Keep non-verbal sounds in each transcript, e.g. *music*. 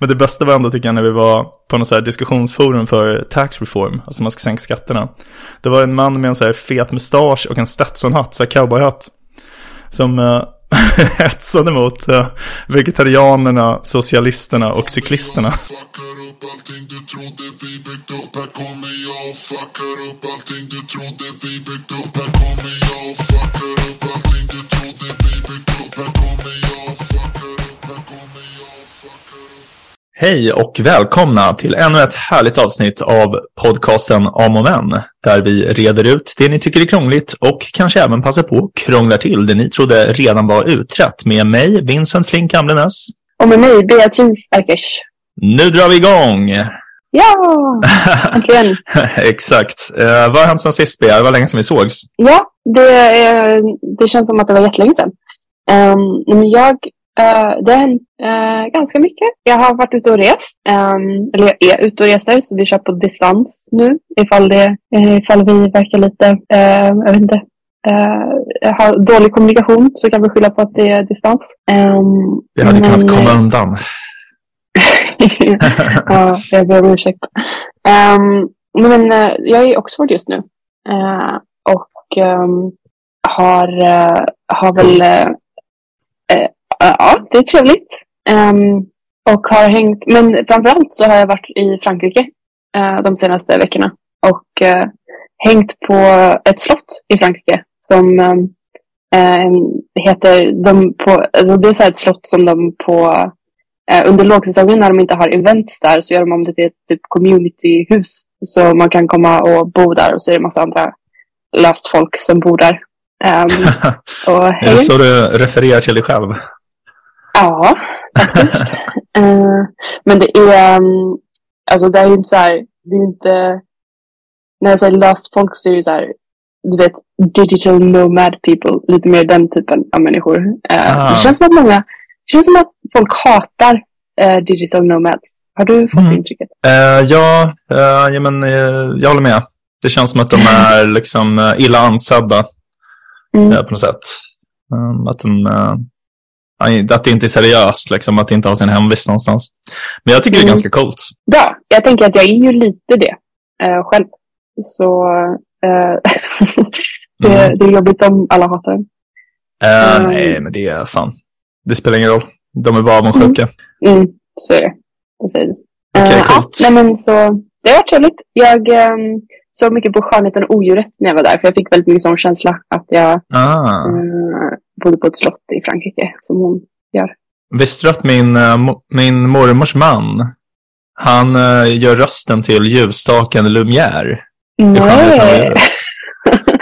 Men det bästa var ändå tycker jag när vi var på något så här diskussionsforum för tax reform, alltså man ska sänka skatterna. Det var en man med en så här fet mustasch och en Stetsonhatt, så här cowboyhatt. Som uh, *laughs* hetsade mot uh, vegetarianerna, socialisterna och cyklisterna. Hej och välkomna till ännu ett härligt avsnitt av podcasten Om och Men, där vi reder ut det ni tycker är krångligt och kanske även passar på att krångla till det ni trodde redan var utrett med mig, Vincent Flink Amlenäs. Och med mig, Beatrice Erkers. Nu drar vi igång! Ja, *laughs* äntligen. Exakt. Uh, vad har hänt sen sist, Bea? Det var länge sedan vi sågs. Ja, det, uh, det känns som att det var jättelänge sedan. Um, jag Uh, det har hänt uh, ganska mycket. Jag har varit ute och rest. Um, eller jag är ute och reser, så vi kör på distans nu. Ifall, det, uh, ifall vi verkar lite, jag vet inte, har dålig kommunikation så kan vi skylla på att det är distans. Um, vi hade men... kunnat komma undan. *laughs* ja, jag ber om ursäkt. Um, men jag är i Oxford just nu. och um, har, har väl ja, det är trevligt. Um, och har hängt, men framförallt så har jag varit i Frankrike uh, de senaste veckorna. Och uh, hängt på ett slott i Frankrike som um, heter, de på, alltså det är så ett slott som de på under lågsäsongen när de inte har events där så gör de om det till ett typ communityhus. Så man kan komma och bo där och så är det massa andra löst folk som bor där. Um, *laughs* och är det så du refererar till dig själv? Ja, faktiskt. uh, *laughs* men det är, um, alltså det är ju inte så här, det är inte, när jag säger löst folk så är det så här, du vet, digital nomad people, lite mer den typen av människor. Uh, det känns som att många, det känns som att folk hatar uh, digital nomads. Har du fått mm. intrycket? ja, ja men, jag håller med. Det känns som att de är liksom illa ansedda mm. på något sätt. Um, att de, att det inte är seriöst, liksom, att det inte har sin hemvist någonstans. Men jag tycker mm. det är mm. ganska coolt. Bra. Jag tänker att jag är ju lite det uh, själv. Så uh, *laughs* det, mm. det, är jobbigt om alla hatar den. Uh, nej, men det är fan. Det spelar ingen roll. De är bara avundsjuka. Mm. Mm, så är det. Det säger. Okej, okay, coolt. Ja, nej, men så, det har varit trevligt. Jag um, såg mycket på Skönheten och odjuret när jag var där. För jag fick väldigt mycket sån känsla att jag ah bodde på ett slott i Frankrike som hon gör. Visste du att min, eh, min mormors man, han uh, gör rösten till ljusstaken Lumière? Nej! *laughs*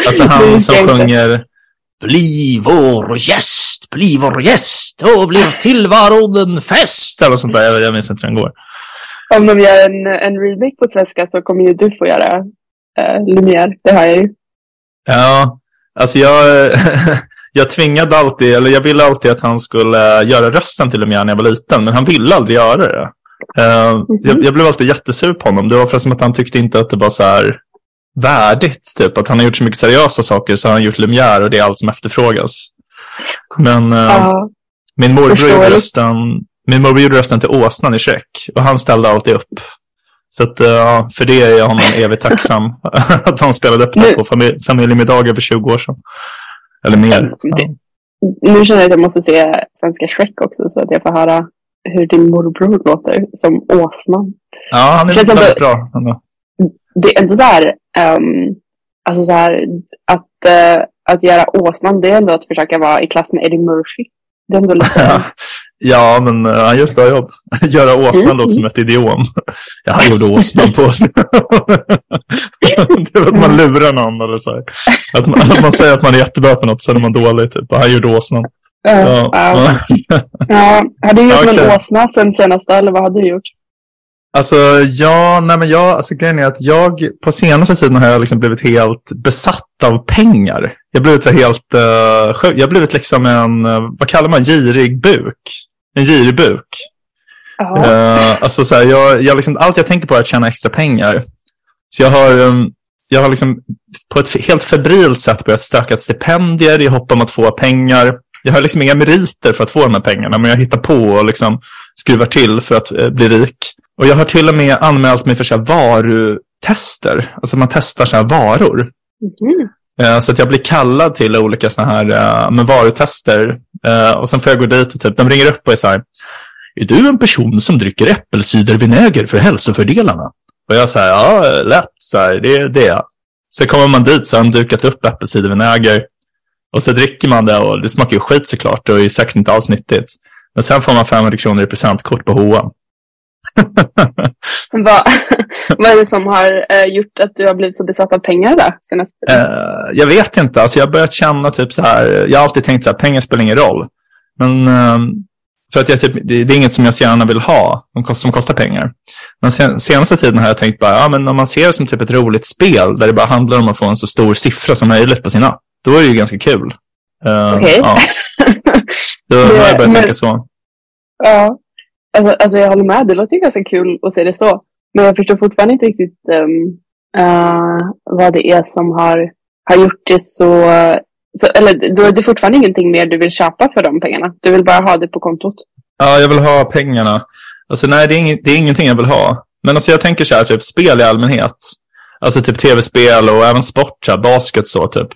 Alltså han som sjunger Bli vår gäst, bli vår gäst och blir tillvaron en fest. Eller sånt där, jag, jag minns inte hur den går. Om de gör en, en remake på svenska så kommer ju du få göra uh, Lumière, det har jag ju. Ja, alltså jag, *laughs* jag tvingade alltid, eller jag ville alltid att han skulle göra rösten till med när jag var liten, men han ville aldrig göra det. Uh, mm -hmm. jag, jag, blev alltid jättesur på honom. Det var för som att han tyckte inte att det var så här värdigt. Typ att han har gjort så mycket seriösa saker så har han gjort Lumière och det är allt som efterfrågas. Men uh, ja, min morbror gjorde rösten, min morbror gjorde rösten till åsnan i Shrek och han ställde alltid upp. Så att, uh, för det är jag honom evigt tacksam. *laughs* att han spelade upp det på familj, familjemiddagar för 20 år sedan. Eller mer. Ja. Nu känner jag att jag måste se svenska Shrek också så att jag får höra hur din morbror låter som åsnan. Ja, han är väldigt ändå, bra. Ändå. Det är inte så här, um, alltså så här att, uh, att göra åsnan, det är ändå att försöka vara i klass med Eddie Murphy. Det är ändå lite... *laughs* ja, men uh, han gör ett bra jobb. *laughs* Göra åsnan mm. låter som ett idiom. *laughs* ja, han gjorde åsnan på oss. *laughs* det är att man lurar någon eller så här. Att man, att man säger att man är jättebra på något, sen är man dålig. Typ. Han gjorde åsnan. Ja. Ja. ja. Har du gjort okay. någon åsna sen senaste, eller vad har du gjort? Alltså, ja, nej men jag, alltså grejen är att jag på senaste tiden har jag liksom blivit helt besatt av pengar. Jag har blivit så helt, uh, jag har blivit liksom en, uh, vad kallar man, girig buk. En girig buk. Uh, alltså så här, jag, jag liksom, allt jag tänker på är att tjäna extra pengar. Så jag har, um, jag har liksom på ett helt febrilt sätt börjat stöka stipendier i hopp om att få pengar. jag har liksom inga meriter för att få de här pengarna, men jag hittar på och liksom skruvar till för att eh, bli rik. Och jag har till och med anmält mig för så varutester, alltså man testar så varor. Mhm. Eh, så att jag blir kallad till olika såna här eh, med varutester. Eh, och sen får jag gå dit och typ, de ringer upp och är så här. Är du en person som dricker äppelcidervinäger för hälsofördelarna? Och jag säger, ja, lätt, så här, det, det är jag. Så kommer man dit så har de dukat upp äppelcidervinäger. Och så dricker man det och det smakar ju skit såklart och är säkert inte alls nyttigt. Men sen får man 500 kronor i presentkort på H&M. *laughs* Vad, *laughs* vad är det som har eh, gjort att du har blivit så besatt av pengar då? Senaste? Eh, jag vet inte, alltså jag har börjat känna typ så här, jag har alltid tänkt så här, pengar spelar ingen roll. Men eh, för att jag typ, det, det är inget som jag så gärna vill ha, som som kostar pengar. Men sen, senaste tiden har jag tänkt bara, ja men om man ser det som typ ett roligt spel, där det bara handlar om att få en så stor siffra som möjligt på sin app, då är det ju ganska kul. Eh, Okej. ja, *laughs* då har jag börjat men- tänka så. Ja, alltså, alltså jag håller med. Det låter ju ganska kul att se det så. Men jag förstår fortfarande inte riktigt um, uh, vad det är som har, har gjort det så, så... Eller då är det fortfarande ingenting mer du vill köpa för de pengarna. Du vill bara ha det på kontot. Ja, jag vill ha pengarna. Alltså nej, det är, ing- det är ingenting jag vill ha. Men alltså jag tänker så här, typ spel i allmänhet. Alltså typ tv-spel och även sport, så här, basket så typ.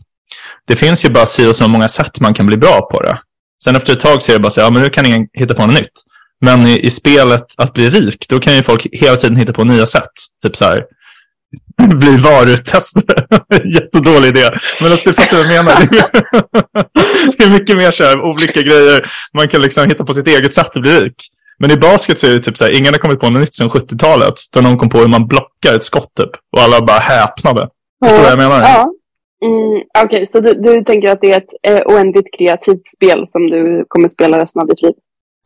Det finns ju bara si och så många sätt man kan bli bra på det. Sen efter ett tag så är det bara så här, ja men nu kan ingen hitta på något nytt. Men i, i spelet att bli rik, då kan ju folk hela tiden hitta på nya sätt. Typ så här, *clears throat* bli varutestare. *laughs* Jättedålig idé. Men alltså, du fattar vad jag menar. *laughs* det är mycket mer så här, olika grejer. Man kan liksom hitta på sitt eget sätt att bli rik. Men i basket så är det typ så här, ingen har kommit på något nytt sedan 70-talet. Där någon kom på hur man blockar ett skott typ. Och alla bara häpnade. Förstår du vad jag menar? Ja. Mm, Okej, så du, du tänker att det är ett eh, oändligt kreativt spel som du kommer spela resten av ditt liv?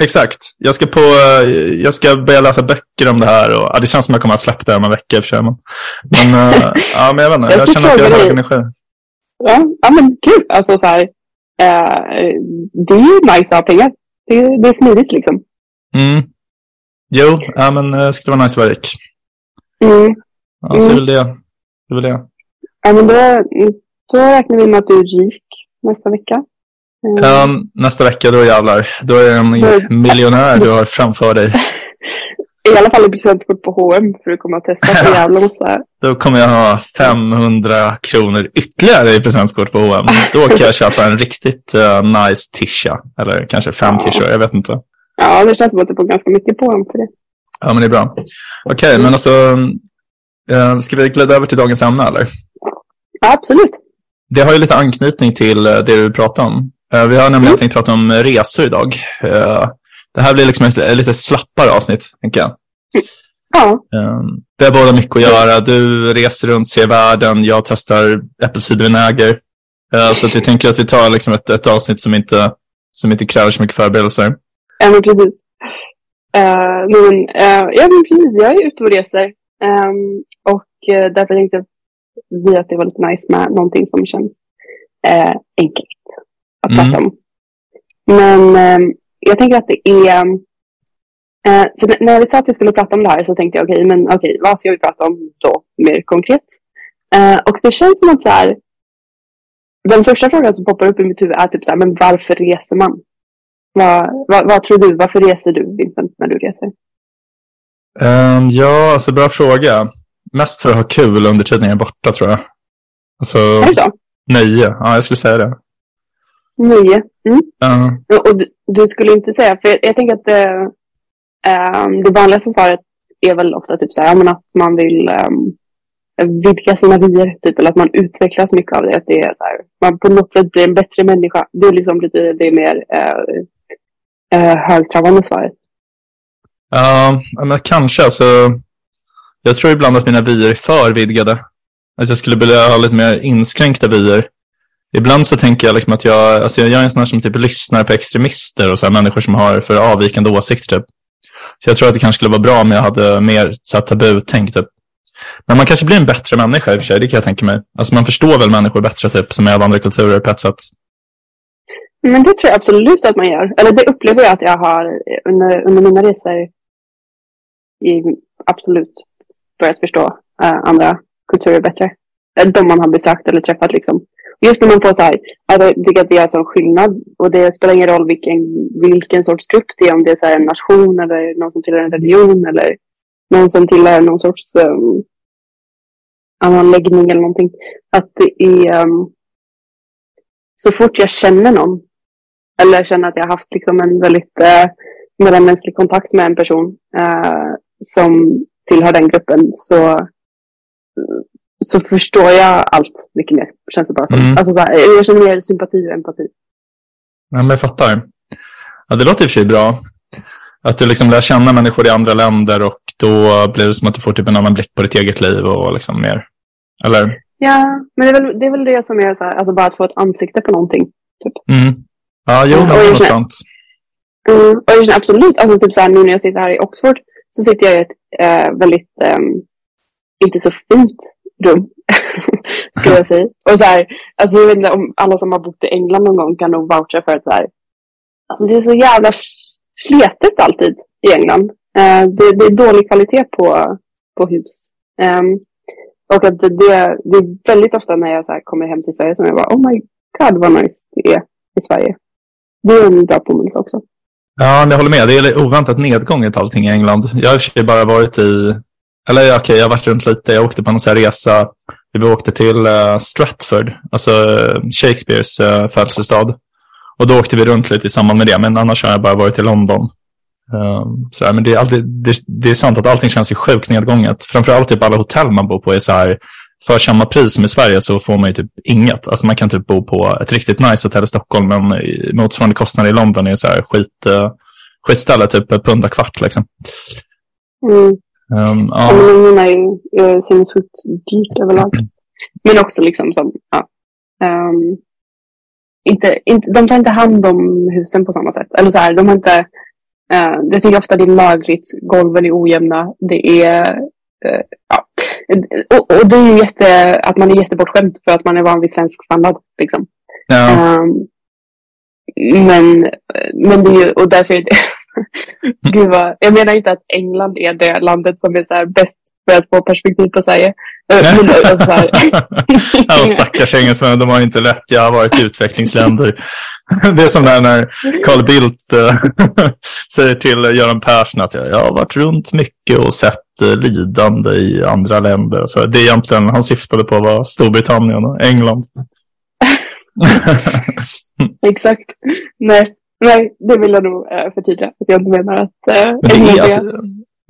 Exakt. Jag ska, på, eh, jag ska börja läsa böcker om det här. Och, ja, det känns som att jag kommer att släppa det här om en vecka i och för sig. Men, men, eh, *laughs* ja, men jag vet inte. Jag Jag känner att jag har hög energi. Ja, ja men kul. Alltså så här, eh, det är ju nice att ha pengar. Det, det är smidigt liksom. Mm. Jo, ja, men eh, det skulle vara nice att vara rik. Mm. Ja, så är Mm. väl det. Det är väl det. Ja, men då, då räknar vi med att du är rik nästa vecka. Ja, nästa vecka, då jävlar. Då är det en miljonär du har framför dig. *laughs* I alla fall i presentkort på H&M för att komma och testa *laughs* så jävla massa. Då kommer jag ha 500 kronor ytterligare i presentkort på H&M. Då kan jag köpa en riktigt eh, nice tisha. Eller kanske fem Ja. t-shirts, jag vet inte. Ja, det känns som att du får ganska mycket på H&M för det. Ja, men det är bra. Okej, men alltså. eh, ska vi glida över till dagens ämne eller? Ja, absolut. Det har ju lite anknytning till eh, det du pratade om. Eh, Vi har nämligen Mm. tänkt prata om resor idag. Eh, Det här blir liksom ett, ett lite slappare avsnitt, tänker jag. Ja, Eh, Vi har båda mycket att göra. Du reser runt, ser världen. Jag testar äppelcidervinäger. Eh, Så att vi tänker att vi tar liksom ett, ett avsnitt som inte, som inte kräver så mycket förberedelser. ja men precis. Uh, men, eh, ja, men precis. Jag är ute och reser. Ehm, och uh, därför tänkte vi att det var lite nice med någonting som känns enkelt att Mm. prata om. Men ehm, jag tänker att det är... eh, för när vi sa att vi skulle prata om det här så tänkte jag okej, men okej, vad ska vi prata om då mer konkret? Eh, och det känns som att så här, den första frågan som poppar upp i mitt huvud är typ så här, men varför reser man? Vad, vad, vad tror du? Varför reser du, Vincent, när du reser? Ehm, Ja, alltså bra fråga. Mest för att ha kul under tiden jag är borta, tror jag. Alltså, Är det så? nöje. Ja, jag skulle säga det. Nio. Mm. Ja. Och, du, du skulle inte säga, för jag, jag tänker att det, ehm, det vanligaste svaret är väl ofta typ så här, men att man vill um, vidga sina vyer, typ, eller att man utvecklas mycket av det. Att det är så här, man på något sätt blir en bättre människa. Det är liksom lite det mer uh, uh, högtravande svaret. Ja, ja, men kanske. Alltså, jag tror ibland att mina vyer är för vidgade. Att jag skulle vilja ha lite mer inskränkta vyer. Ibland så tänker jag liksom att jag, alltså jag är en sån här som typ lyssnar på extremister och så här människor som har för avvikande åsikter. Typ. Så jag tror att det kanske skulle vara bra om jag hade mer så här tabutänk. Typ. Men man kanske blir en bättre människa i och för sig, det kan jag tänka mig. Alltså man förstår väl människor bättre typ, som är av andra kulturer på ett sätt. Men det tror jag absolut att man gör. Eller det upplever jag att jag har under, under mina resor i, absolut börjat förstå uh, andra kulturer bättre. De man har besökt eller träffat liksom just när man får så här, att jag tycker att det gör sån skillnad och det spelar ingen roll vilken, vilken sorts grupp det är, om det är så här en nation eller någon som tillhör en religion eller någon som tillhör någon sorts um, annan läggning eller någonting. Att det är um, så fort jag känner någon eller känner att jag har haft liksom en väldigt uh, mellanmänsklig kontakt med en person uh, som tillhör den gruppen så så förstår jag allt mycket mer, känns det bara som. Mm. Alltså så här, jag känner mer sympati och empati. Ja, men jag fattar. Ja, det låter i och för sig bra. Att du liksom lär känna människor i andra länder och då blir det som att du får typ en annan blick på ditt eget liv och liksom mer. Eller? Ja, men det är väl det, är väl det som är så här, alltså bara att få ett ansikte på någonting. Typ. Mm. Ja, jo, det är sant. Mm, och jag känner absolut, alltså typ så här, nu när jag sitter här i Oxford så sitter jag i ett eh, väldigt, eh, inte så fint Dum, *laughs* skulle jag säga. Och så här, alltså jag vet inte om alla som har bott i England någon gång kan nog voucha för att så här, alltså det är så jävla sletigt alltid i England. Uh, det, det, är dålig kvalitet på, på hus. Um, och att det, det, är väldigt ofta när jag så kommer hem till Sverige som jag bara, oh my god vad nice det är i Sverige. Det är en bra påminnelse också. Ja, jag håller med. Det är oväntat nedgånget allting i England. Jag har i bara varit i eller okej, okay, jag har varit runt lite. Jag åkte på en sån här resa. Vi åkte till uh, Stratford, alltså uh, Shakespeares uh, födelsestad. Och då åkte vi runt lite i samband med det. Men annars har jag bara varit i London. Um, sådär. Men det är, alltid, det, det, är sant att allting känns ju sjukt nedgånget. Framförallt typ alla hotell man bor på är så här. För samma pris som i Sverige så får man ju typ inget. Alltså man kan typ bo på ett riktigt nice hotell i Stockholm. Men motsvarande kostnader i London är så här skit, uh, skitställe, typ punda kvart liksom. Mm. Um, ja. Är ju sinnessjukt dyrt överlag. Men också liksom som, ja. Um, inte, inte, de tar inte hand om husen på samma sätt. Eller så här, de har inte, uh, jag tycker ofta det är lagligt, golven är ojämna, det är, uh, ja. Och, och, det är ju jätte, att man är jättebortskämd för att man är van vid svensk standard. Liksom. Ja. Um, men, men det är ju, och därför är det, *laughs* Gud vad, jag menar inte att England är det landet som är så här bäst för att få perspektiv på Sverige. Eh, alltså så här. *laughs* ja, stackars engelsmän, de har inte lätt. Jag har varit i utvecklingsländer. *laughs* Det är som när, när Carl Bildt äh, säger till Göran Persson att jag, har varit runt mycket och sett äh, lidande i andra länder. Så det är egentligen, han syftade på var Storbritannien och England. Exakt. Nej, Nej, det vill jag nog eh, förtydliga. Att jag inte menar att... Eh, Men det är, alltså,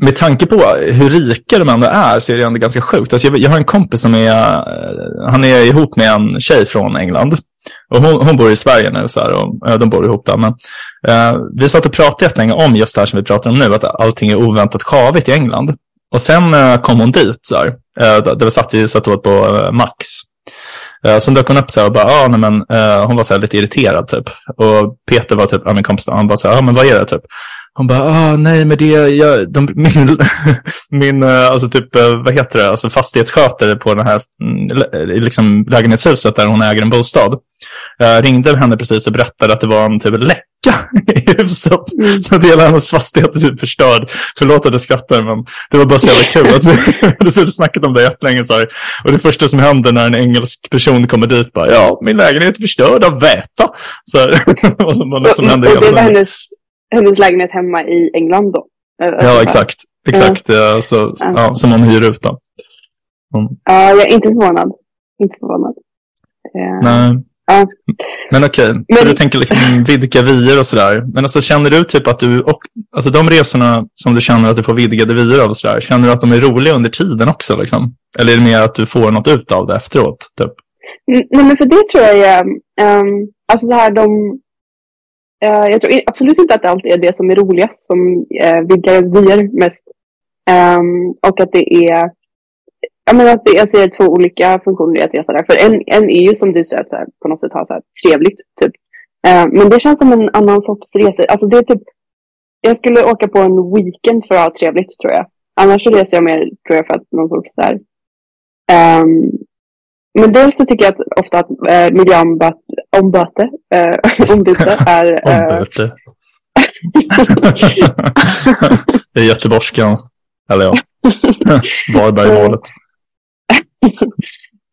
med tanke på hur rika de ändå är så är det ändå ganska sjukt. Alltså jag, jag har en kompis som är, eh, han är ihop med en tjej från England. Och hon, hon bor i Sverige nu, så här, och ja, de bor ihop där. Men, eh, vi satt och pratade jättelänge om just det här som vi pratar om nu, att allting är oväntat kavigt i England. Och sen eh, kom hon dit, så här, eh, där vi satt, vi satt åt på eh, Max. Uh, sen dök hon upp så här och bara, ah, nej, men, uh, hon var så här lite irriterad typ. Och Peter var typ, ja, min kompis, han bara så här, ah, men vad är det typ? Hon bara, ah, nej men det, jag, de, *laughs* min, min uh, alltså typ, vad heter det, alltså fastighetsskötare på det här mm, liksom, lägenhetshuset där hon äger en bostad. ringde henne precis och berättade att det var en typ läck *laughs* i huset. Mm. Så att hela hennes fastighet är typ förstörd. Förlåt att jag skrattar, men det var bara så jävla kul. att vi *laughs* hade snackat om det jättelänge. Så här. Och det första som händer när en engelsk person kommer dit, bara, ja, min lägenhet är förstörd av väta. Så här. och som och, och det var hennes, hennes lägenhet hemma i England då? Ja, exakt. Exakt, ja. Så, ja, som hon hyr ut. Då. Mm. Ja, jag är inte förvånad. Inte förvånad. Nej. Ja. Men okej, okay. så du tänker liksom vidga vyer och sådär. Men alltså känner du typ att du, och, alltså de resorna som du känner att du får vidgade vyer av och sådär, känner du att de är roliga under tiden också liksom? Eller är det mer att du får något ut av det efteråt? Typ? Nej, men för det tror jag är, um, alltså så här de, Eh, jag tror absolut inte att det alltid är det som är roligast som eh, vidgar vyer mest. Um, och att det är jag menar att jag alltså, ser två olika funktioner i att resa där. För en, en är ju som du säger, att så här, på något sätt ha så här, trevligt. Typ. Eh, men det känns som en annan sorts resa. Alltså det är typ, jag skulle åka på en weekend för att ha trevligt tror jag. Annars så reser jag mer tror jag för att någon sorts där. Um, ehm, men dels så tycker jag att ofta att eh, miljöombyte eh, *laughs* ombyte är... Eh, *laughs* det är göteborgskan. Eller ja, *laughs* Varbergmålet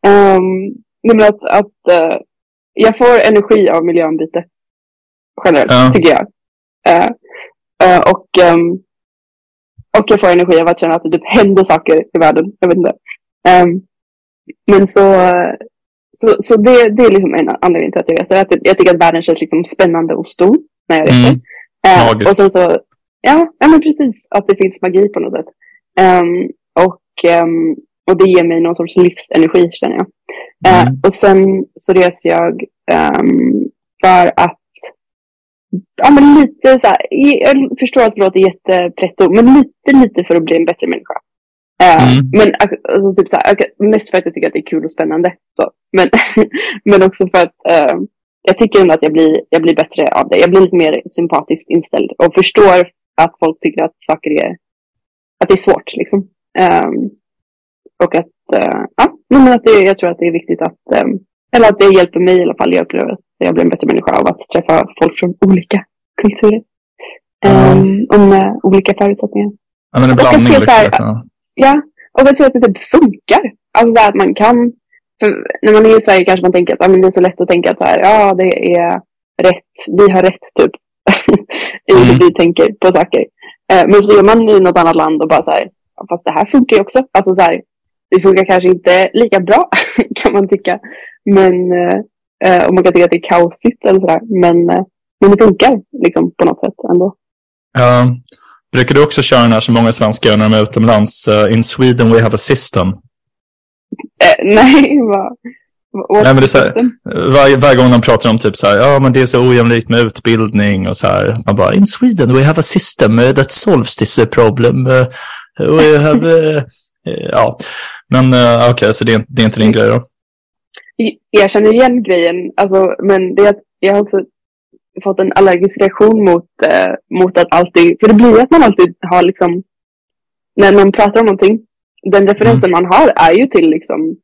um, men att, att uh, jag får energi av miljöombyte. Generellt, Ja. tycker jag. Eh, eh, och, ehm, och jag får energi av att känna att det typ händer saker i världen. Jag vet inte. Ehm, men så, så, så det, det är liksom en anledning till att jag reser. Att jag, tycker att världen känns liksom spännande och stor när jag reser. Mm. Magiskt. och sen så, ja, ja men precis, att det finns magi på något sätt. Ehm, och, ehm, och det ger mig någon sorts livsenergi känner jag. Eh, Mm. och sen så reser jag ehm, för att, ja men lite så här, jag förstår att det låter jättepretto, men lite, lite för att bli en bättre människa. Eh, Mm. Men alltså, typ så här, mest för att jag tycker att det är kul och spännande. Så. Men, *laughs* men också för att eh, jag tycker ändå att jag blir, jag blir bättre av det. Jag blir lite mer sympatiskt inställd och förstår att folk tycker att saker är, att det är svårt liksom. Ehm, och att, eh, ja, men att det, jag tror att det är viktigt att, ehm, eller att det hjälper mig i alla fall. Jag upplever att jag blir en bättre människa av att träffa folk från olika kulturer. Um, och med olika förutsättningar. Ja, men en Och att blandning. se så här- liksom, ja. Och att se att det typ funkar. Alltså så här att man kan, för när man är i Sverige kanske man tänker att ja, men det är så lätt att tänka att så här, ja det är rätt, vi har rätt typ. *laughs* I hur Mm. vi tänker på saker. Eh, men så är man i något annat land och bara så här, ja, fast det här funkar ju också. Alltså så här, det funkar kanske inte lika bra *laughs* kan man tycka. Men, eh, eh, och man kan tycka att det är kaosigt eller sådär. Men, eh, men det funkar liksom på något sätt ändå. Ja. Brukar du också köra den här som många svenskar gör när de är utomlands? eh, in Sweden we have a system. Eh, nej, vad... Nej, men det är så här-? Varje, varje gång de pratar om typ så här, ja men det är så ojämlikt med utbildning och så här. Man bara, in Sweden we have a system uh, that solves this uh, problem. Uh, we have, uh, uh, ja. Men uh, okej, så det är, det är inte din grej då? jag känner igen grejen, alltså, men det jag har också fått en allergisk reaktion mot, eh, mot att alltid, för det blir att man alltid har liksom, när man pratar om någonting, den referensen man har är ju till liksom,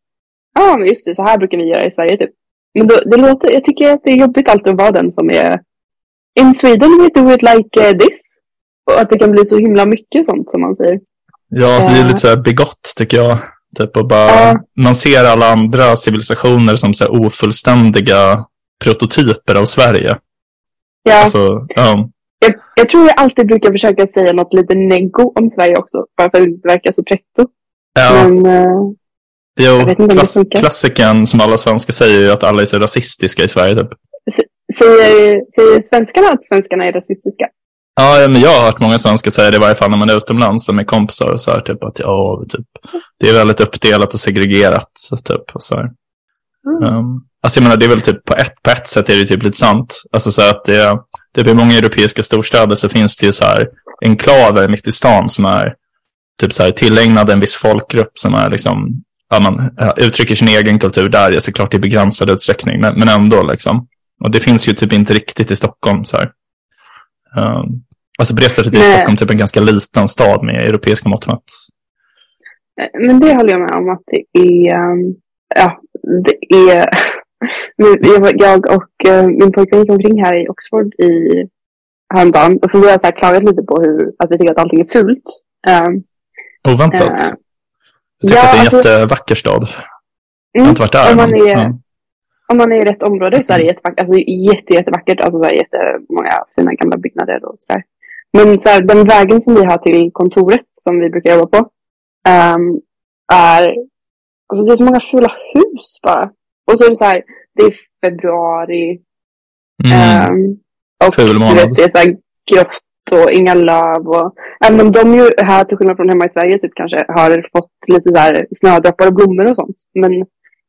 ja ah, men just det, så här brukar vi göra i Sverige typ. Men då, det låter, jag tycker att det är jobbigt alltid att vara den som är, in Sweden we do it like eh, this. Och att det kan bli så himla mycket sånt som man säger. Ja, alltså det är Ja. lite så här bigott tycker jag. Typ och bara, Ja. Man ser alla andra civilisationer som så ofullständiga prototyper av Sverige. Ja. Alltså, ja. Jag, jag tror jag alltid brukar försöka säga något lite neggo om Sverige också. Bara för att det inte verkar så pretto. ja. Men eh, Jo, klass, klassikern som alla svenskar säger är att alla är så rasistiska i Sverige. Typ. säger, säger svenskarna att svenskarna är rasistiska? Ja, men jag har hört många svenskar säga det i varje fall när man är utomlands med kompisar och så här, typ att ja, typ, det är väldigt uppdelat och segregerat. Så, typ, och så här. Um, alltså jag menar, det är väl typ på ett, på ett sätt är det typ lite sant. Alltså så att det typ i många europeiska storstäder så finns det ju så här enklaver mitt i stan som är typ så här tillägnade en viss folkgrupp som är liksom, ja, man uttrycker sin egen kultur där, ja, såklart i begränsad utsträckning, men, men ändå liksom. Och det finns ju typ inte riktigt i Stockholm så här. Um, alltså på det sättet är. Stockholm typ en ganska liten stad med europeiska mått mätt. Eh, Men det håller jag med om att det är, ehm, ja, det är, jag, och eh, min pojkvän gick omkring här i Oxford i häromdagen och så vi har så här klagat lite på hur, att vi tycker att allting är fult. Ehm, Oväntat. Eh, jag tycker ja, att det är en alltså- jättevacker stad. Jag har mm, inte varit där. om man men, är- ja. om man är i rätt område så är det jättevackert, alltså jätte, jättevackert, alltså så här jättemånga fina gamla byggnader och sådär. Men så här, den vägen som vi har till kontoret som vi brukar jobba på ehm, är, alltså det är så många fula hus bara. Och så är det så här, det är februari Mm. ehm, och Ful du månad. vet, det är så här grått och inga löv och även om de ju här till skillnad från hemma i Sverige typ kanske har fått lite där snödroppar och blommor och sånt. Men,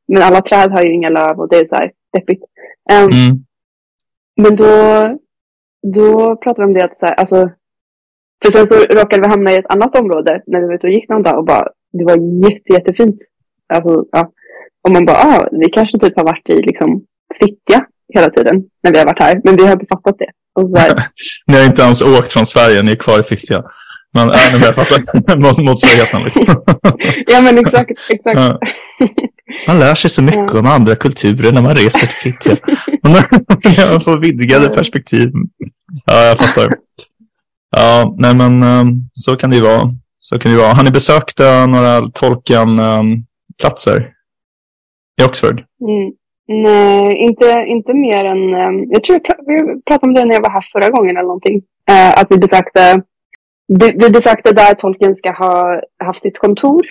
men alla träd har ju inga löv och det är så här deppigt. Ehm, Mm. Men då, då pratade vi om det att så här, alltså, för sen så råkade vi hamna i ett annat område när vi var ute och gick någon dag och bara, det var jätte, jättefint. Alltså, ja. Och man bara, ah, vi kanske typ har varit i liksom Fittja hela tiden när vi har varit här, men vi har inte fattat det. Och så här, *laughs* Ni har inte ens åkt från Sverige, ni är kvar i Fittja. Men äh, börjar jag fatta mot- motsvarigheten. Liksom. *laughs* ja men exakt, exakt. Ja. Man lär sig så mycket Ja. om andra kulturer när man reser till Fittja. *laughs* Man får vidgade perspektiv. Ja, jag fattar. Ja, nej men um, så kan det ju vara. Så kan det vara. Har ni besökt uh, några Tolkien-platser i Oxford? Mm. Nej, inte, inte mer än... eh, Jag tror vi pratade om det när jag var här förra gången eller någonting. Eh, att vi besökte, vi, besökte där tolken ska ha haft sitt kontor.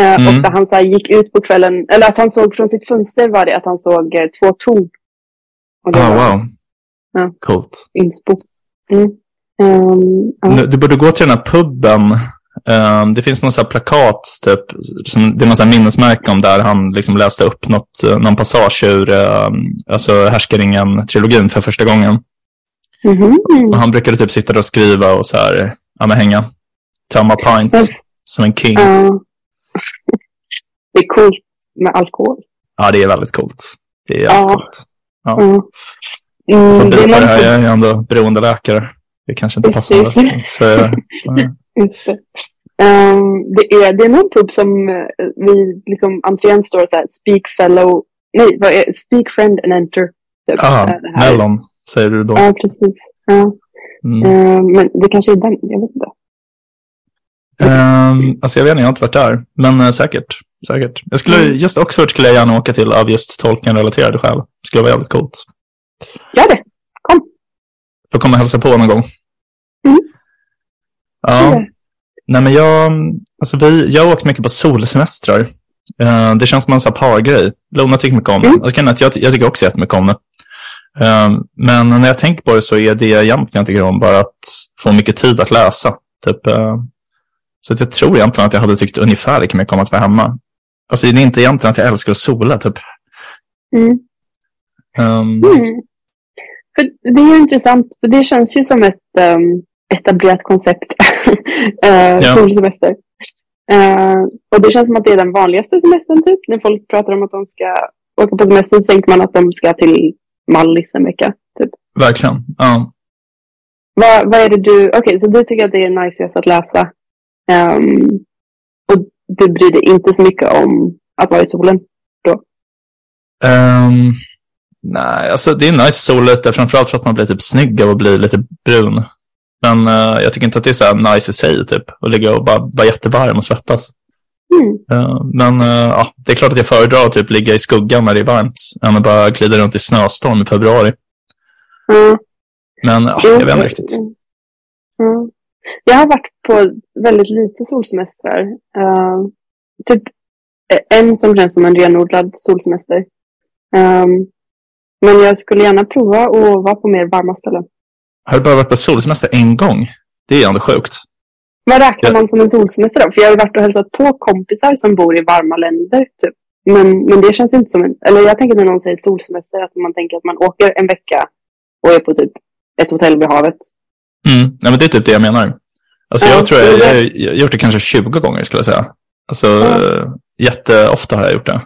Eh, Mm. Och där han så gick ut på kvällen, eller att han såg från sitt fönster var det att han såg två torn. Och var wow. Ja. Coolt. inspo. Mm. Ehm, ja. Du borde gå till den här puben. Ehm, det finns någon här plakat, typ, som, det är någon här minnesmärke om där han liksom läste upp något, eh, någon passage ur um, alltså Härskaringen-trilogin för första gången. Mhm. Och han brukade typ sitta där och skriva och så här, ja men hänga. Tamma pints Men- som en king. Ja. *laughs* det är coolt med alkohol. Ja, det är väldigt coolt. Det är jävligt coolt. Ja. Jag Mm, det är bipa det här, någon jag är ändå beroendeläkare. Det kanske inte passar. Så, så, *laughs* Just det. Ehm, det, är, det är någon pub som eh, vi, liksom, entrén står så här, speak fellow, nej, vad är, speak friend and enter. Typ, ah, Eh. Mellon säger du då. Ja, precis. Ja. Mm. Ehm, men det kanske är den, jag vet inte. Um, alltså jag vet inte, jag har inte varit där. Men eh, säkert. säkert. Jag skulle, Mm. Just Oxford skulle jag gärna åka till av just Tolkien-relaterade skäl. Det skulle vara jävligt coolt. Gör det. Får komma och hälsa på någon gång. Mm. Ja. Nej men jag, alltså vi, jag har åkt mycket på solsemestrar. Eh, det känns som en pargrej. Lona tycker mycket om det. Mm. Alltså, jag, jag tycker också jättemycket om det. Eh, men när jag tänker på det så är det jag egentligen tycker om bara att få mycket tid att läsa. Typ, eh, så att jag tror egentligen att jag hade tyckt ungefär lika mycket om att vara hemma. Alltså det är inte egentligen att jag älskar att sola typ. Mm. Um, Mm. För det är intressant, för det känns ju som ett um, etablerat koncept. uh, *laughs* Ja. Solsemester. Eh, och det känns som att det är den vanligaste semestern typ. När folk pratar om att de ska åka på semester så tänker man att de ska till Mallis en vecka. Typ. Verkligen. Ja. Vad, vad är det du, okej så du tycker att det är najsigast att läsa. Ehm, och du bryr dig inte så mycket om att vara i solen. Ehm, nej, alltså det är nice sol ute, framförallt för att man blir typ snygg av att bli lite brun. Men eh, jag tycker inte att det är så här nice i sig, typ. Att ligga och bara vara jättevarm och svettas. Mm. Eh, men eh, ja, det är klart att jag föredrar att typ ligga i skuggan när det är varmt, än att bara glida runt i snöstorm i februari. Ja. Men Jo, jag vet inte riktigt. mm. Ja. Jag har varit på väldigt lite solsemestrar. Typ en som känns som en renodlad solsemester. Ehm, men jag skulle gärna prova att vara på mer varma ställen. Har du bara varit på solsemester en gång? Det är ändå sjukt. Vad räknar Ja. man som en solsemester då? För jag har varit och hälsat på kompisar som bor i varma länder. Typ. Men, men det känns inte som en... Eller jag tänker när någon säger solsemester att man tänker att man åker en vecka och är på typ ett hotell vid havet. Mm. Nej, men det är typ det jag menar. Alltså Ja, jag tror jag, jag, jag har gjort det kanske 20 gånger skulle jag säga. Alltså Ja. eh, jätteofta har jag gjort det.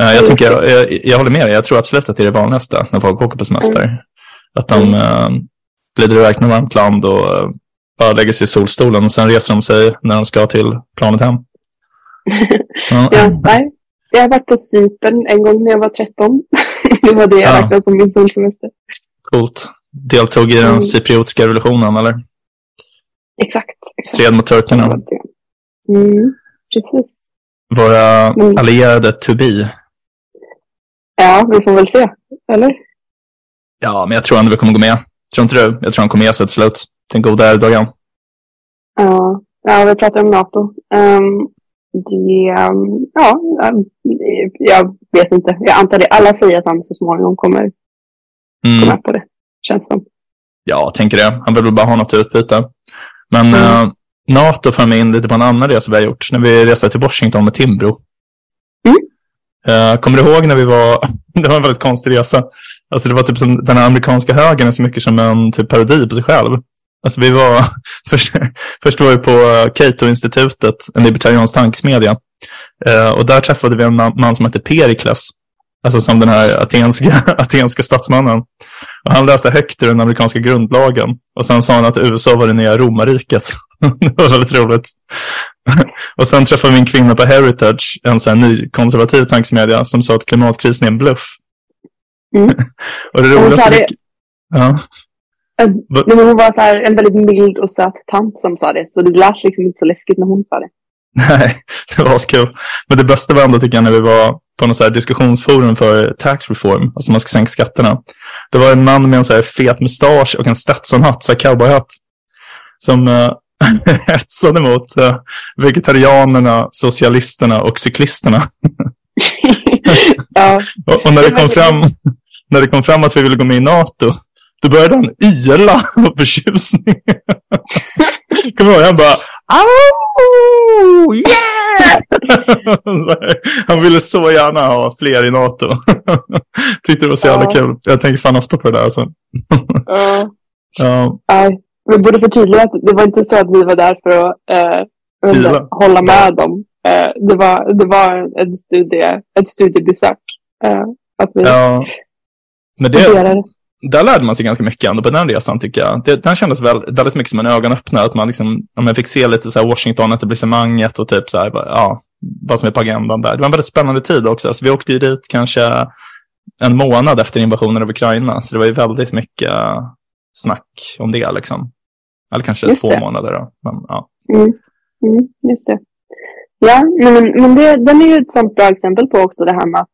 Eh, jag, Mm. tänker, jag, jag, håller med dig, jag tror absolut att det är det vanligaste när folk åker på semester. Att de Mm. Eh, iväg till ett varmt land och eh, bara lägger sig i solstolen och sen reser de sig när de ska till planet hem. *laughs* Ja. Jag har varit på Cypern en gång när jag var 13. *laughs* det var det jag Ja. räknade som min solsemester. Coolt. Deltog i den Mm. cypriotiska revolutionen eller? Exakt. exakt. Stred mot turkarna. Mm, precis. Våra Mm. allierade to be. Ja, vi får väl se. Eller? Ja, men jag tror ändå vi kommer gå med. Tror inte du? Jag tror han kommer ge sig till slut. Till en goda Erdogan. Ja, ja vi pratar om NATO. Um, det, um, ja, um, jag vet inte. Jag antar det. Alla säger att han så småningom kommer Mm. med på det. Känns som. Ja, tänker det. Han vill väl bara ha något utbyte. Men Mm. eh, NATO för mig in lite på en annan resa vi har gjort. När vi reste till Washington med Timbro. Mm. Eh, kommer du ihåg när vi var... *laughs* det var en väldigt konstig resa. Alltså det var typ som den här amerikanska högern är så mycket som en typ parodi på sig själv. Alltså vi var... *laughs* först, först var vi på eh, Cato-institutet, en libertariansk tankesmedja. Eh, och där träffade vi en man man som hette Perikles. Alltså som den här atenska, *laughs* atenska statsmannen. Och han läste högt ur den amerikanska grundlagen. Och sen sa han att USA var det nya romarriket. *laughs* det var väldigt roligt. och sen träffade vi en kvinna på Heritage, en sån här ny konservativ tankesmedja, som sa att klimatkrisen är en bluff. Mm. *laughs* och det roligaste... det- Ja. Men hon var så här, en väldigt mild och söt tant som sa det. Så det lät liksom inte så läskigt när hon sa det. *laughs* Nej, det var kul. Men det bästa var ändå tycker jag när vi var på något så här diskussionsforum för tax reform, alltså man ska sänka skatterna. Det var en man med en så här fet mustasch och en Stetsonhatt, så här cowboyhatt, som uh, *laughs* hetsade mot uh, vegetarianerna, socialisterna och cyklisterna. ja. och, och, när det kom fram när det kom fram att vi ville gå med i NATO, då började han yla av förtjusning. *laughs* Kommer ihåg? Han bara Oh, yeah! *laughs* han ville så gärna ha fler i NATO. *laughs* Tyckte det var så jävla ja. kul. Jag tänker fan ofta på det där. Alltså. ja. Nej, vi borde förtydliga att det var inte så att vi var där för att eh, hålla med dem. Eh, det, var, det var en studie, ett studiebesök. Eh, att vi. Men det, där lärde man sig ganska mycket ändå på den resan tycker jag. Det, den kändes väl, väldigt mycket som en ögonöppnare. Att man liksom, om jag fick se lite så här Washington-etablissemanget och typ så här, ja, vad som är på agendan där. Det var en väldigt spännande tid också. Så vi åkte ju dit kanske en månad efter invasionen av Ukraina. Så det var ju väldigt mycket snack om det liksom. Eller kanske just två det. månader då. Men, ja. Mm. Mm, just det. Ja, men, men det, den är ju ett sånt bra exempel på också det här med att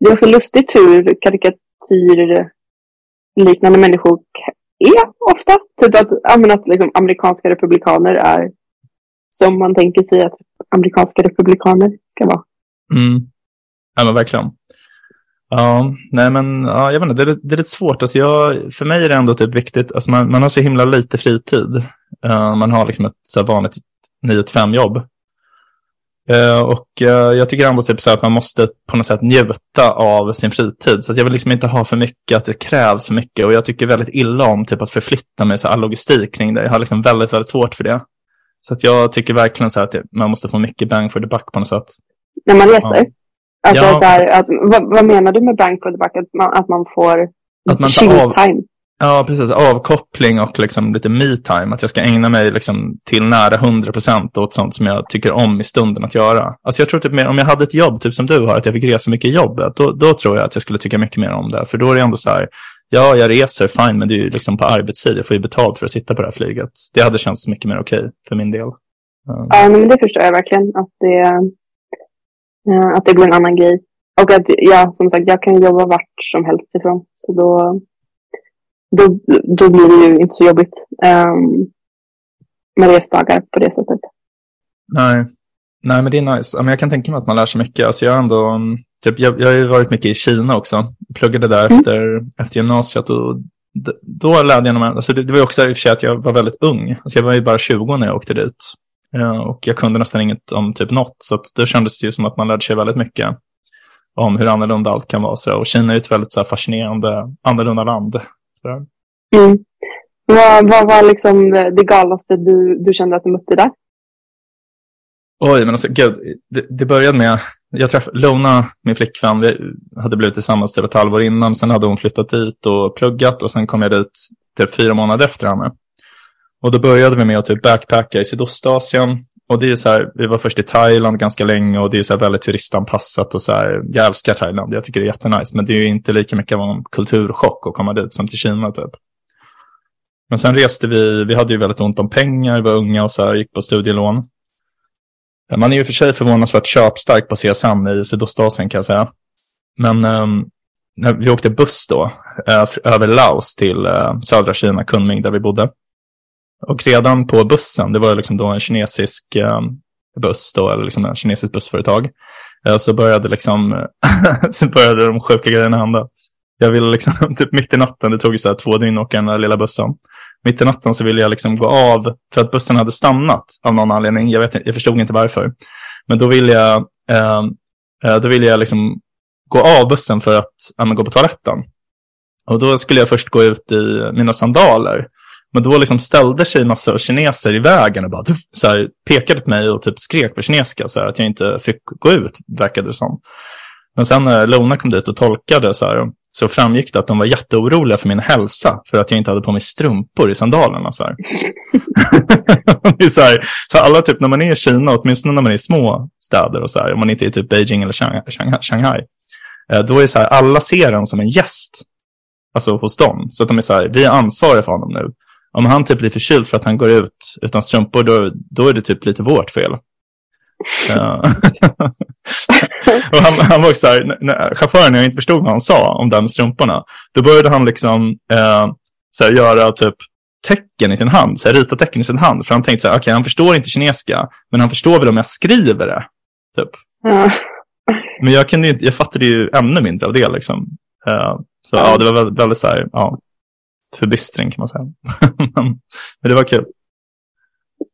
det är också lustigt hur karikatyr liknande människor är ofta. Typ att, att liksom, amerikanska republikaner är som man tänker sig att amerikanska republikaner ska vara. Mm. Ja, men verkligen. Ja, nej men ja, jag vet inte, det är, det är lite svårt. Alltså jag, för mig är det ändå typ viktigt, alltså man, man har så himla lite fritid. Uh, man har liksom ett så vanligt 9-5 jobb. Uh, och uh, jag tycker ändå typ så att man måste på något sätt njuta av sin fritid. Så jag vill liksom inte ha för mycket, att det krävs mycket. Och jag tycker väldigt illa om typ att förflytta mig, så all logistik kring det. Jag har liksom väldigt, väldigt svårt för det. Så att jag tycker verkligen så att man måste få mycket bang for the buck på något sätt. När man reser? Ja. Alltså ja, så här, att, vad, vad, menar du med bang for the buck? Att man, att man får att man chill av, time? Ja, precis. Avkoppling och liksom lite me-time. Att jag ska ägna mig liksom till nära 100 procent åt sånt som jag tycker om i stunden att göra. Alltså jag tror typ mer, om jag hade ett jobb, typ som du har, att jag fick resa mycket i jobbet, då, då tror jag att jag skulle tycka mycket mer om det. För då är det ändå så här, ja, jag reser, fine, men det är ju liksom på arbetstid. Jag får ju betalt för att sitta på det här flyget. Det hade känts mycket mer okej okay för min del. Um. Ja, men det förstår jag verkligen. Att det, eh, att det blir en annan grej. Och att, ja, som sagt, jag kan jobba vart som helst ifrån. Så då, då, då blir det ju inte så jobbigt um, med resdagar på det sättet. Nej. Nej, men det är nice. jag kan tänka mig att man lär sig mycket. Alltså jag, ändå, typ, jag, jag har ju varit mycket i Kina också. Pluggade där mm. efter, efter gymnasiet. Och då lärde jag mig, alltså det, det var ju också i och för sig att jag var väldigt ung. Alltså jag var ju bara 20 när jag åkte dit. Uh, och jag kunde nästan inget om typ något. Så att då kändes det ju som att man lärde sig väldigt mycket om hur annorlunda allt kan vara. Så, och Kina är ett väldigt så här, fascinerande, annorlunda land. Mm. Vad, vad var liksom det galnaste du, du kände att du mötte där? Oj, men alltså gud, det, det började med, jag träffade Lona, min flickvän, vi hade blivit tillsammans typ ett halvår innan, sen hade hon flyttat dit och pluggat och sen kom jag dit typ fyra månader efter henne. Och då började vi med att typ backpacka i Sydostasien och det är så här, vi var först i Thailand ganska länge och det är så här väldigt turistanpassat och så här, jag älskar Thailand, jag tycker det är jättenice, men det är ju inte lika mycket av en kulturchock att komma dit som till Kina typ. Men sen reste vi, vi hade ju väldigt ont om pengar, var unga och så här, gick på studielån. Man är ju för sig förvånansvärt köpstark på CSN i Sydostasien kan jag säga. Men um, vi åkte buss då, eh, över Laos till uh, södra Kina, Kunming, där vi bodde. Och redan på bussen, det var liksom då en kinesisk eh, buss, då, eller liksom en kinesisk bussföretag, eh, så började, liksom, *laughs* så började de sjuka grejerna hända. Jag ville liksom, *laughs* typ mitt i natten, det tog så här två dygn att åka den där lilla bussen. Mitt i natten så ville jag liksom gå av för att bussen hade stannat av någon anledning. Jag, vet, jag förstod inte varför. Men då ville jag, ehm, eh, då ville jag liksom gå av bussen för att äh, gå på toaletten. Och då skulle jag först gå ut i mina sandaler. Men då liksom ställde sig massor massa kineser i vägen och bara så här, pekade på mig och typ skrek på kinesiska så här, att jag inte fick gå ut, verkade det som. Men sen när Lona kom dit och tolkade så här, så framgick det att de var jätteoroliga för min hälsa för att jag inte hade på mig strumpor i sandalerna. Så här. *laughs* det är så här, för alla typ när man är i Kina, åtminstone när man är i små städer och så här, om man inte är i typ Beijing eller Shanghai, eh, då är det så här, alla ser en som en gäst. Alltså hos dem. Så att de är så här, vi är ansvariga för honom nu om han typ blir förkyld för att han går ut utan strumpor, då, då är det typ lite vårt fel. *laughs* Och han, han var också så här, när, chauffören, jag inte förstod vad han sa om den strumporna, då började han liksom uh, så här, göra typ tecken i sin hand, så här, rita tecken i sin hand. För han tänkte så här, okej, okay, han förstår inte kinesiska, men han förstår väl om jag skriver det. Typ. Ja. Men jag, kunde inte, jag fattade ju ännu mindre av det liksom. Uh, så ja. ja, det var väldigt, väldigt så här, ja, förbistring kan man säga. *laughs* men, men det var kul.